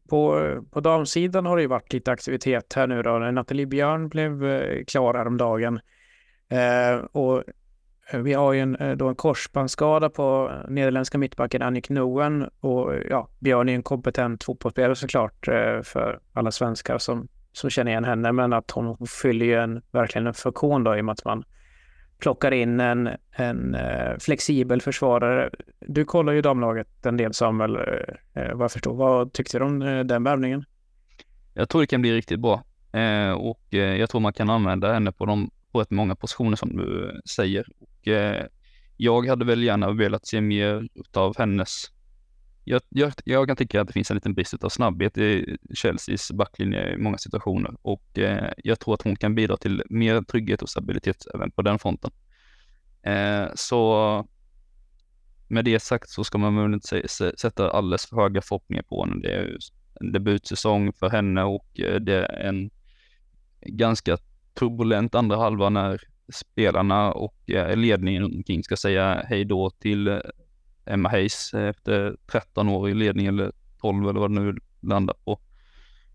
på, på damsidan har det ju varit lite aktivitet här nu då. Nathalie Björn blev eh, klar häromdagen. Eh, och eh, vi har ju en, då en korsbandsskada på nederländska mittbacken Annik Noen och ja, Björn är en kompetent fotbollsspelare såklart för alla svenskar som, som känner igen henne, men att hon fyller ju en, verkligen en funktion då i och med att man plockar in en, en eh, flexibel försvarare. Du kollar ju damlaget en del Samuel, eh, eh vad jag förstår. Vad tyckte du om eh, den värvningen? Jag tror det kan bli riktigt bra eh, och jag tror man kan använda henne på, de, på rätt många positioner som du säger. Och, jag hade väl gärna velat se mer av hennes jag, jag, jag, kan tycka att det finns en liten brist av snabbhet i Chelseas backlinje i många situationer och eh, jag tror att hon kan bidra till mer trygghet och stabilitet även på den fronten. Eh, så med det sagt så ska man väl inte sätta alldeles för höga förhoppningar på henne. Det är en debutsäsong för henne och eh, det är en ganska turbulent andra halva när spelarna och eh, ledningen omkring ska säga hej då till eh, Emma Hayes efter 13 år i ledning eller 12 eller vad det nu landar på.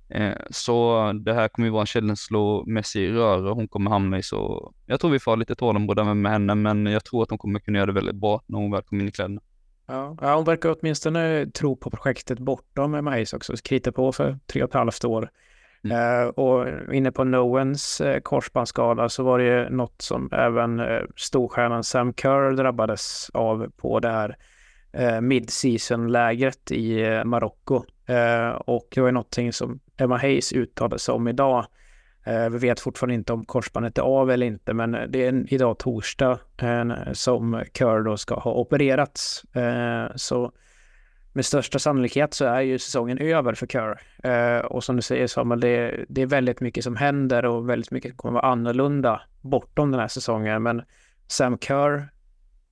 Eh, så det här kommer ju vara en känslomässig röra hon kommer hamna i så jag tror vi får ha lite tålamod med henne men jag tror att hon kommer kunna göra det väldigt bra när hon väl kommer in i kläderna. Ja, hon verkar åtminstone tro på projektet bortom Emma Hayes också, krita på för tre och ett halvt år. Mm. Uh, och inne på Noens uh, korsbandsskada så var det ju något som även uh, storstjärnan Sam Kerr drabbades av på det här eh, mid-season-lägret i eh, Marocko. Eh, och det var någonting som Emma Hayes uttalade sig om idag. Eh, vi vet fortfarande inte om korsbandet är av eller inte, men det är idag torsdag som Kerr då ska ha opererats. Eh, så med största sannolikhet så är ju säsongen över för Kerr. Eh, och som du säger Samuel, det, det, är väldigt mycket som händer och väldigt mycket kommer vara annorlunda bortom den här säsongen. Men Sam Kerr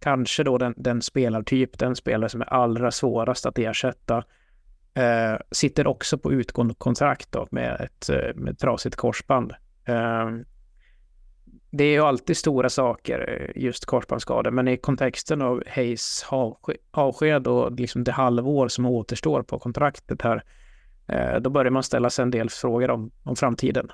kanske då den, den spelartyp, den spelare som är allra svårast att ersätta, eh, sitter också på utgående kontrakt då med ett, eh, med ett trasigt korsband. Eh, det är ju alltid stora saker, eh, just korsbandsskador, men i kontexten av Hayes avsked och liksom det halvår som återstår på kontraktet här, eh, då börjar man ställa sig en del frågor om, om framtiden.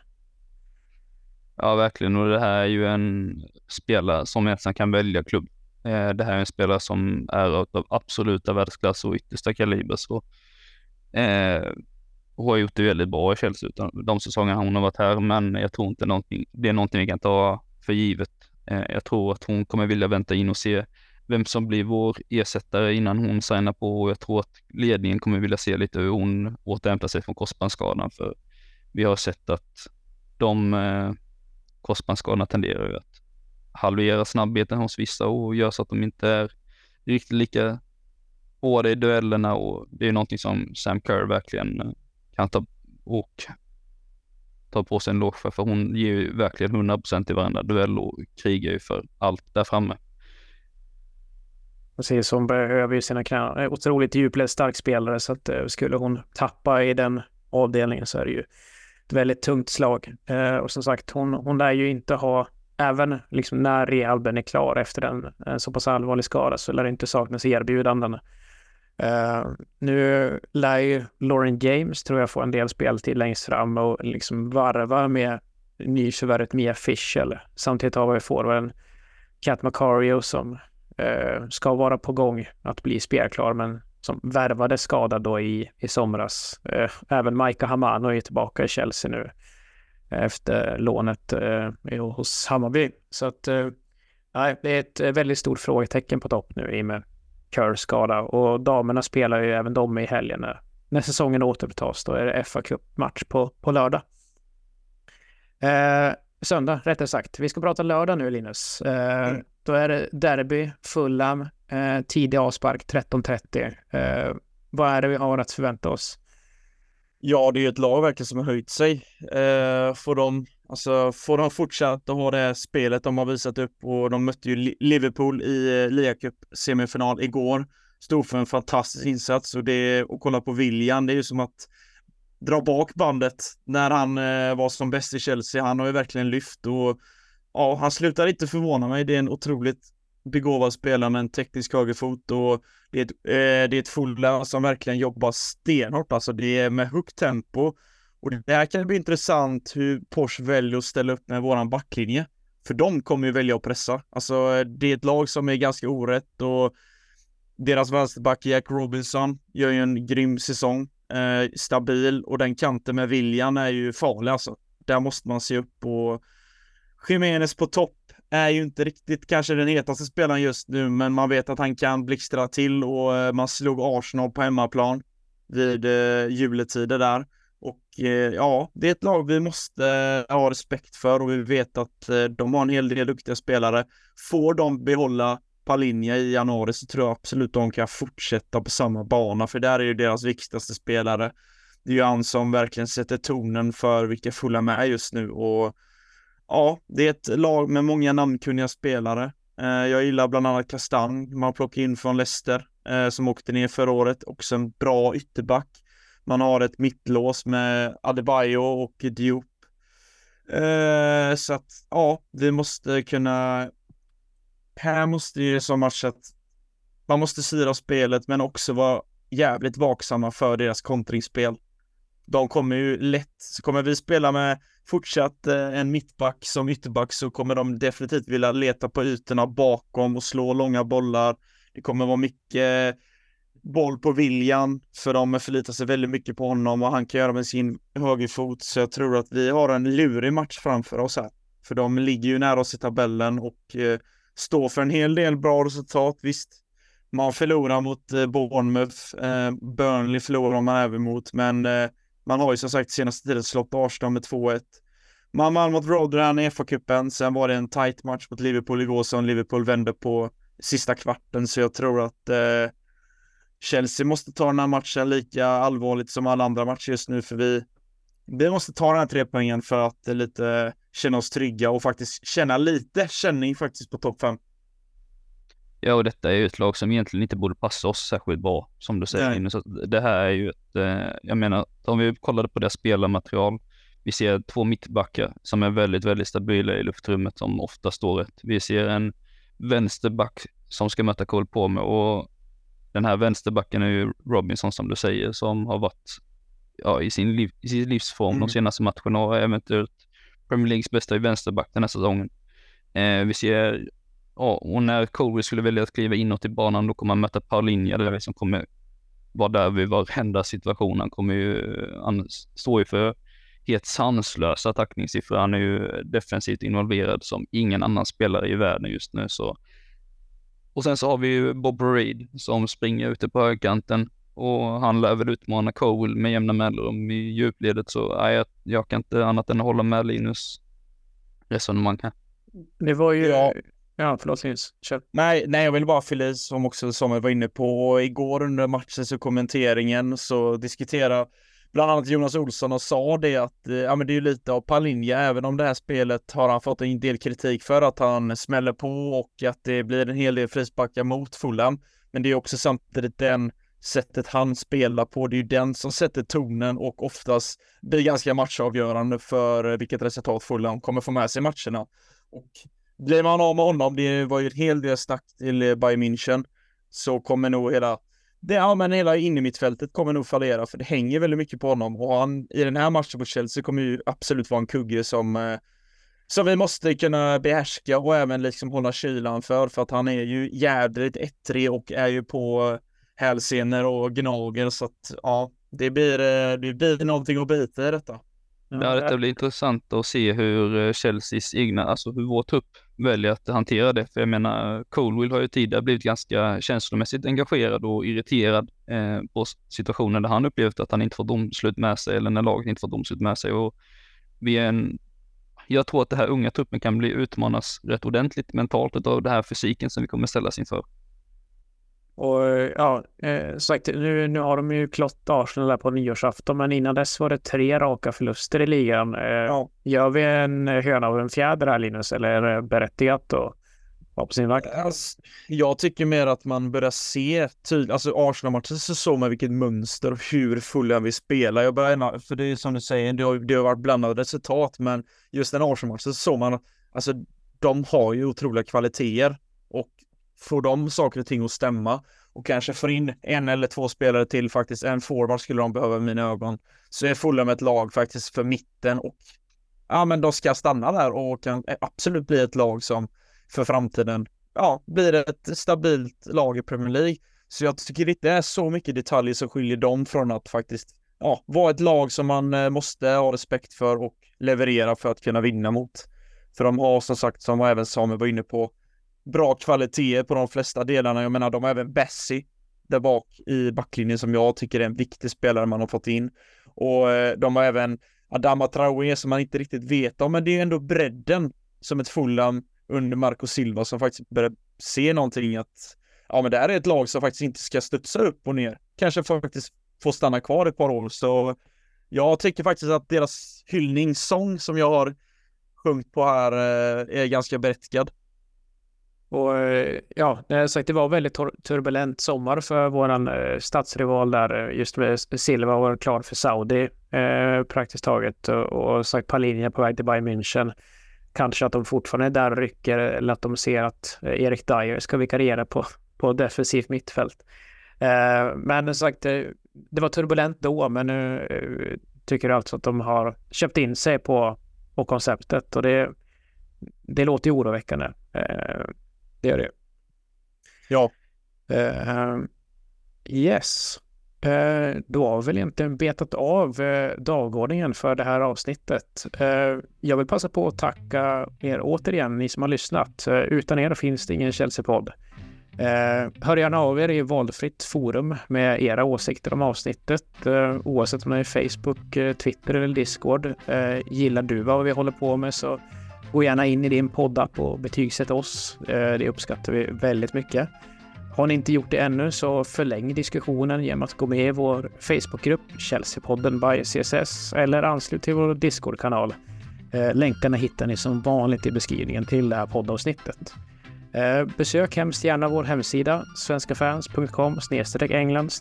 Ja, verkligen. Och det här är ju en spelare som egentligen kan välja klubb. Eh, det här är en spelare som är av absoluta världsklass och yttersta kaliber. Så, eh, hon har gjort det väldigt bra i Chelsea de säsongerna hon har varit här, men jag tror inte någonting, det är någonting vi kan ta för givet. Eh, jag tror att hon kommer vilja vänta in och se vem som blir vår ersättare innan hon signar på och jag tror att ledningen kommer vilja se lite hur hon återhämtar sig från korsbandsskadan för vi har sett att de eh, korsbandsskadorna tenderar ju att halvera snabbheten hos vissa och gör så att de inte är riktigt lika hårda i duellerna och det är någonting som Sam Kerr verkligen eh, kan ta och ta på sig en loge för, för hon ger ju verkligen 100% i varenda duell och krigar ju för allt där framme. Precis, hon behöver ju sina knän. Eh, otroligt djupled stark spelare så att eh, skulle hon tappa i den avdelningen så är det ju ett väldigt tungt slag. Och som sagt, hon, hon lär ju inte ha även liksom när rehaben är klar efter en, en så pass allvarlig skada så lär det inte saknas erbjudanden. Uh, nu lär ju Lauren James, tror jag, få en del speltid längst fram och liksom varva med nyförvärvet Mia Fischel. Samtidigt har vi forwarden Cat Macario som uh, ska vara på gång att bli spelklar, men som värvade skadad då i, i somras. Uh, även Maika Hamano är tillbaka i Chelsea nu efter lånet eh, hos Hammarby. Så att eh, nej, det är ett väldigt stort frågetecken på topp nu i och med Kerrs skada och damerna spelar ju även de i helgen när, när säsongen återupptas. Då är det fa Cup-match på, på lördag. Eh, söndag, rättare sagt. Vi ska prata lördag nu, Linus. Eh, mm. Då är det derby, Fulham, eh, tidig avspark 13.30. Eh, vad är det vi har att förvänta oss? Ja, det är ju ett lag verkligen som har höjt sig. Eh, får de, alltså, får de fortsätta ha det här spelet de har visat upp och de mötte ju Liverpool i eh, Liga Cup semifinal igår stod för en fantastisk insats och det och kolla på William, det är ju som att dra bak bandet när han eh, var som bäst i Chelsea. Han har ju verkligen lyft och ja, han slutar inte förvåna mig. Det är en otroligt begåvad spelare med en teknisk högerfot och det är ett, eh, det är ett Fulham som verkligen jobbar stenhårt. Alltså det är med högt tempo och det här kan bli intressant hur Porsche väljer att ställa upp med våran backlinje. För de kommer ju välja att pressa. Alltså det är ett lag som är ganska orätt och deras vänsterback Jack Robinson gör ju en grym säsong. Eh, stabil och den kanten med William är ju farlig alltså. Där måste man se upp och Jiménez på topp är ju inte riktigt kanske den hetaste spelaren just nu, men man vet att han kan blixtra till och eh, man slog Arsenal på hemmaplan vid eh, juletider där. Och eh, ja, det är ett lag vi måste eh, ha respekt för och vi vet att eh, de har en hel del duktiga spelare. Får de behålla Palinja i januari så tror jag absolut de kan fortsätta på samma bana, för där är ju deras viktigaste spelare. Det är ju han som verkligen sätter tonen för vilka fulla med just nu och ja, det är ett lag med många namnkunniga spelare. Eh, jag gillar bland annat Kastan, man plockar in från Leicester, eh, som åkte ner förra året, också en bra ytterback. Man har ett mittlås med Adebayo och Diop. Eh, så att ja, vi måste kunna. Här måste ju som match att man måste styra spelet, men också vara jävligt vaksamma för deras kontringsspel. De kommer ju lätt, så kommer vi spela med fortsatt eh, en mittback som ytterback så kommer de definitivt vilja leta på ytorna bakom och slå långa bollar. Det kommer vara mycket boll på William, för de förlitar sig väldigt mycket på honom och han kan göra med sin högerfot. Så jag tror att vi har en lurig match framför oss här. För de ligger ju nära oss i tabellen och eh, står för en hel del bra resultat. Visst, man förlorar mot eh, Bournemouth, eh, Burnley förlorar man även mot, men eh, man har ju som sagt senaste tiden slått Arsenal med 2-1. Man vann mot Rotherham i FA-cupen, sen var det en tight match mot Liverpool igår som Liverpool vände på sista kvarten, så jag tror att eh, Chelsea måste ta den här matchen lika allvarligt som alla andra matcher just nu, för vi, vi måste ta den här tre poängen för att lite känna oss trygga och faktiskt känna lite känning faktiskt på topp 5. Ja, och detta är ju ett lag som egentligen inte borde passa oss särskilt bra, som du säger. Så det här är ju ett, eh, jag menar, om vi kollade på deras spelarmaterial, vi ser två mittbackar som är väldigt, väldigt stabila i luftrummet, som ofta står rätt. Vi ser en vänsterback som ska möta Cole på med och den här vänsterbacken är ju Robinson som du säger, som har varit ja, i, sin liv, i sin livsform mm. de senaste matcherna och eventuellt Premier Leagues bästa i vänsterback den här säsongen. Eh, vi ser, ja, och när Colby skulle välja att kliva inåt i banan, då kommer han möta Paulinja, där som kommer vara där vid varenda situation. Han kommer ju, han står ju för helt sanslösa tackningssiffror. Han är ju defensivt involverad som ingen annan spelare i världen just nu, så och sen så har vi ju Bob Reed som springer ute på högkanten och han lär väl utmana Cole med jämna mellanrum i djupledet så nej, jag, jag kan inte annat än att hålla med Linus resonemang här. Det var ju, ja, ja förlåt Linus, kör. Nej, nej, jag vill bara fylla i som också Samuel var inne på. Igår under matchen så kommenteringen så diskuterade bland annat Jonas Olsson och sa det att eh, ja, men det är ju lite av Palinja, även om det här spelet har han fått en del kritik för att han smäller på och att det blir en hel del frisparkar mot Fulham. Men det är också samtidigt den sättet han spelar på. Det är ju den som sätter tonen och oftast blir ganska matchavgörande för eh, vilket resultat Fulham kommer få med sig i matcherna. Och blir man av med honom, det var ju en hel del snack till eh, Bayern München, så kommer nog hela det, ja, men hela innermittfältet kommer nog fallera för det hänger väldigt mycket på honom och han i den här matchen på Chelsea kommer ju absolut vara en kugge som eh, som vi måste kunna behärska och även liksom hålla kylan för för att han är ju jädrigt ettrig och är ju på eh, hälsenor och gnager så att ja, det blir, det blir någonting att bita i detta. Ja, detta blir intressant att se hur Chelseas egna, alltså hur vår trupp väljer att hantera det. För jag menar, Colwill har ju tidigare blivit ganska känslomässigt engagerad och irriterad eh, på situationer där han upplevt att han inte får domslut med sig eller när laget inte får domslut med sig. Och vi är en, jag tror att det här unga truppen kan bli utmanas rätt ordentligt mentalt av den här fysiken som vi kommer ställas inför. Och ja, eh, sagt, nu, nu har de ju klott Arsenal där på nyårsafton, men innan dess var det tre raka förluster i ligan. Eh, ja. Gör vi en höna och en fjäder här Linus, eller är det berättigat att var på sin vakt? Alltså, jag tycker mer att man börjar se tydligt, alltså Arsenal-matchen så såg man vilket mönster och hur fulla vi spelar. Jag börjar, för det är som du säger, det har, det har varit blandade resultat, men just den Arsenal-matchen så såg man, alltså de har ju otroliga kvaliteter och får de saker och ting att stämma och kanske får in en eller två spelare till faktiskt, en forward skulle de behöva i mina ögon, så är Fulham ett lag faktiskt för mitten och ja, men de ska stanna där och kan absolut bli ett lag som för framtiden, ja, blir ett stabilt lag i Premier League. Så jag tycker inte det är så mycket detaljer som skiljer dem från att faktiskt, ja, vara ett lag som man eh, måste ha respekt för och leverera för att kunna vinna mot. För de har som sagt, som även Samuel var inne på, bra kvaliteter på de flesta delarna. Jag menar, de har även Bessie där bak i backlinjen som jag tycker är en viktig spelare man har fått in. Och eh, de har även Adama Traoré som man inte riktigt vet om, men det är ändå bredden som ett Fulham under Marco Silva som faktiskt börjar se någonting att ja, men det här är ett lag som faktiskt inte ska studsa upp och ner. Kanske faktiskt få stanna kvar ett par år, så jag tycker faktiskt att deras hyllningssång som jag har sjungit på här eh, är ganska berättigad. Och eh, ja, ja, sagt, det var väldigt turbulent sommar för våran eh, statsrival stadsrival där. Eh, just med Silva var klar för Saudi eh, praktiskt taget och, och sagt Palinja på väg till Bayern München. Kanske att de fortfarande är där och rycker eller att de ser att Erik Dyer ska vikariera på, på defensivt mittfält. Eh, men sagt, det, det var turbulent då, men nu tycker jag alltså att de har köpt in sig på, på konceptet och det, det låter ju oroväckande. Eh, det gör det. Ja. Uh, yes. Uh, då har vi väl egentligen betat av uh, dagordningen för det här avsnittet. jag vill passa på att tacka er återigen, ni som har lyssnat. utan er finns det ingen Chelsea-podd. hör gärna av er i valfritt forum med era åsikter om avsnittet, oavsett om det är Facebook, Twitter eller Discord. gillar du vad vi håller på med så Gå gärna in i din poddapp och betygsätt oss. Eh, det uppskattar vi väldigt mycket. Har ni inte gjort det ännu så förläng diskussionen genom att gå med i vår Facebookgrupp Chelsea-podden by CSS eller anslut till vår Discord-kanal. Eh, länkarna hittar ni som vanligt i beskrivningen till det här poddavsnittet. Eh, besök hemskt gärna vår hemsida svenskafans.com England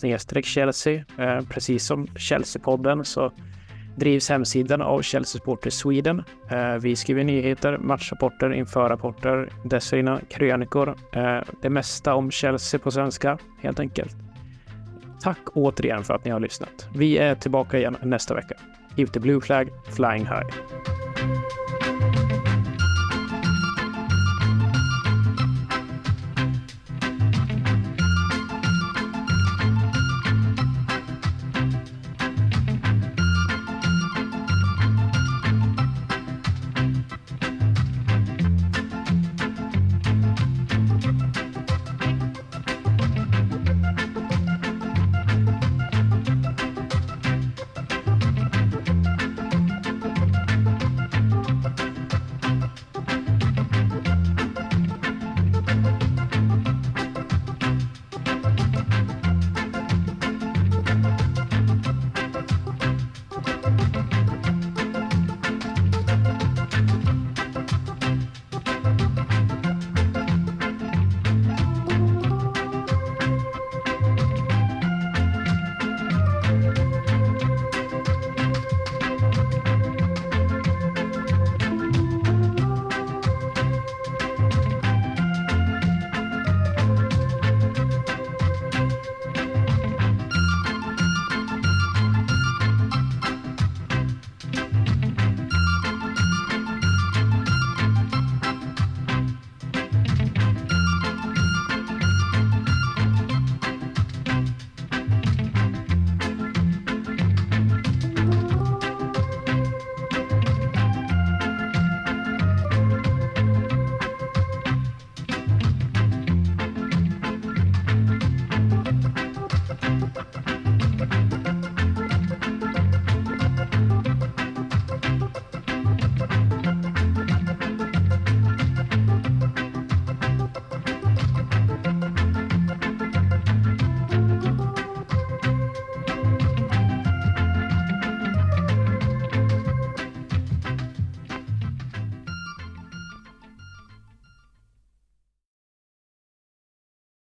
Chelsea. Precis som Chelsea-podden så drivs hemsidan av Chelsea Supporters Sweden. Eh, vi skriver nyheter, matchrapporter, införrapporter, dessförinnan krönikor. Eh, det mesta om Chelsea på svenska, helt enkelt. Tack återigen för att ni har lyssnat. Vi är tillbaka igen nästa vecka. Give the blue flag flying high.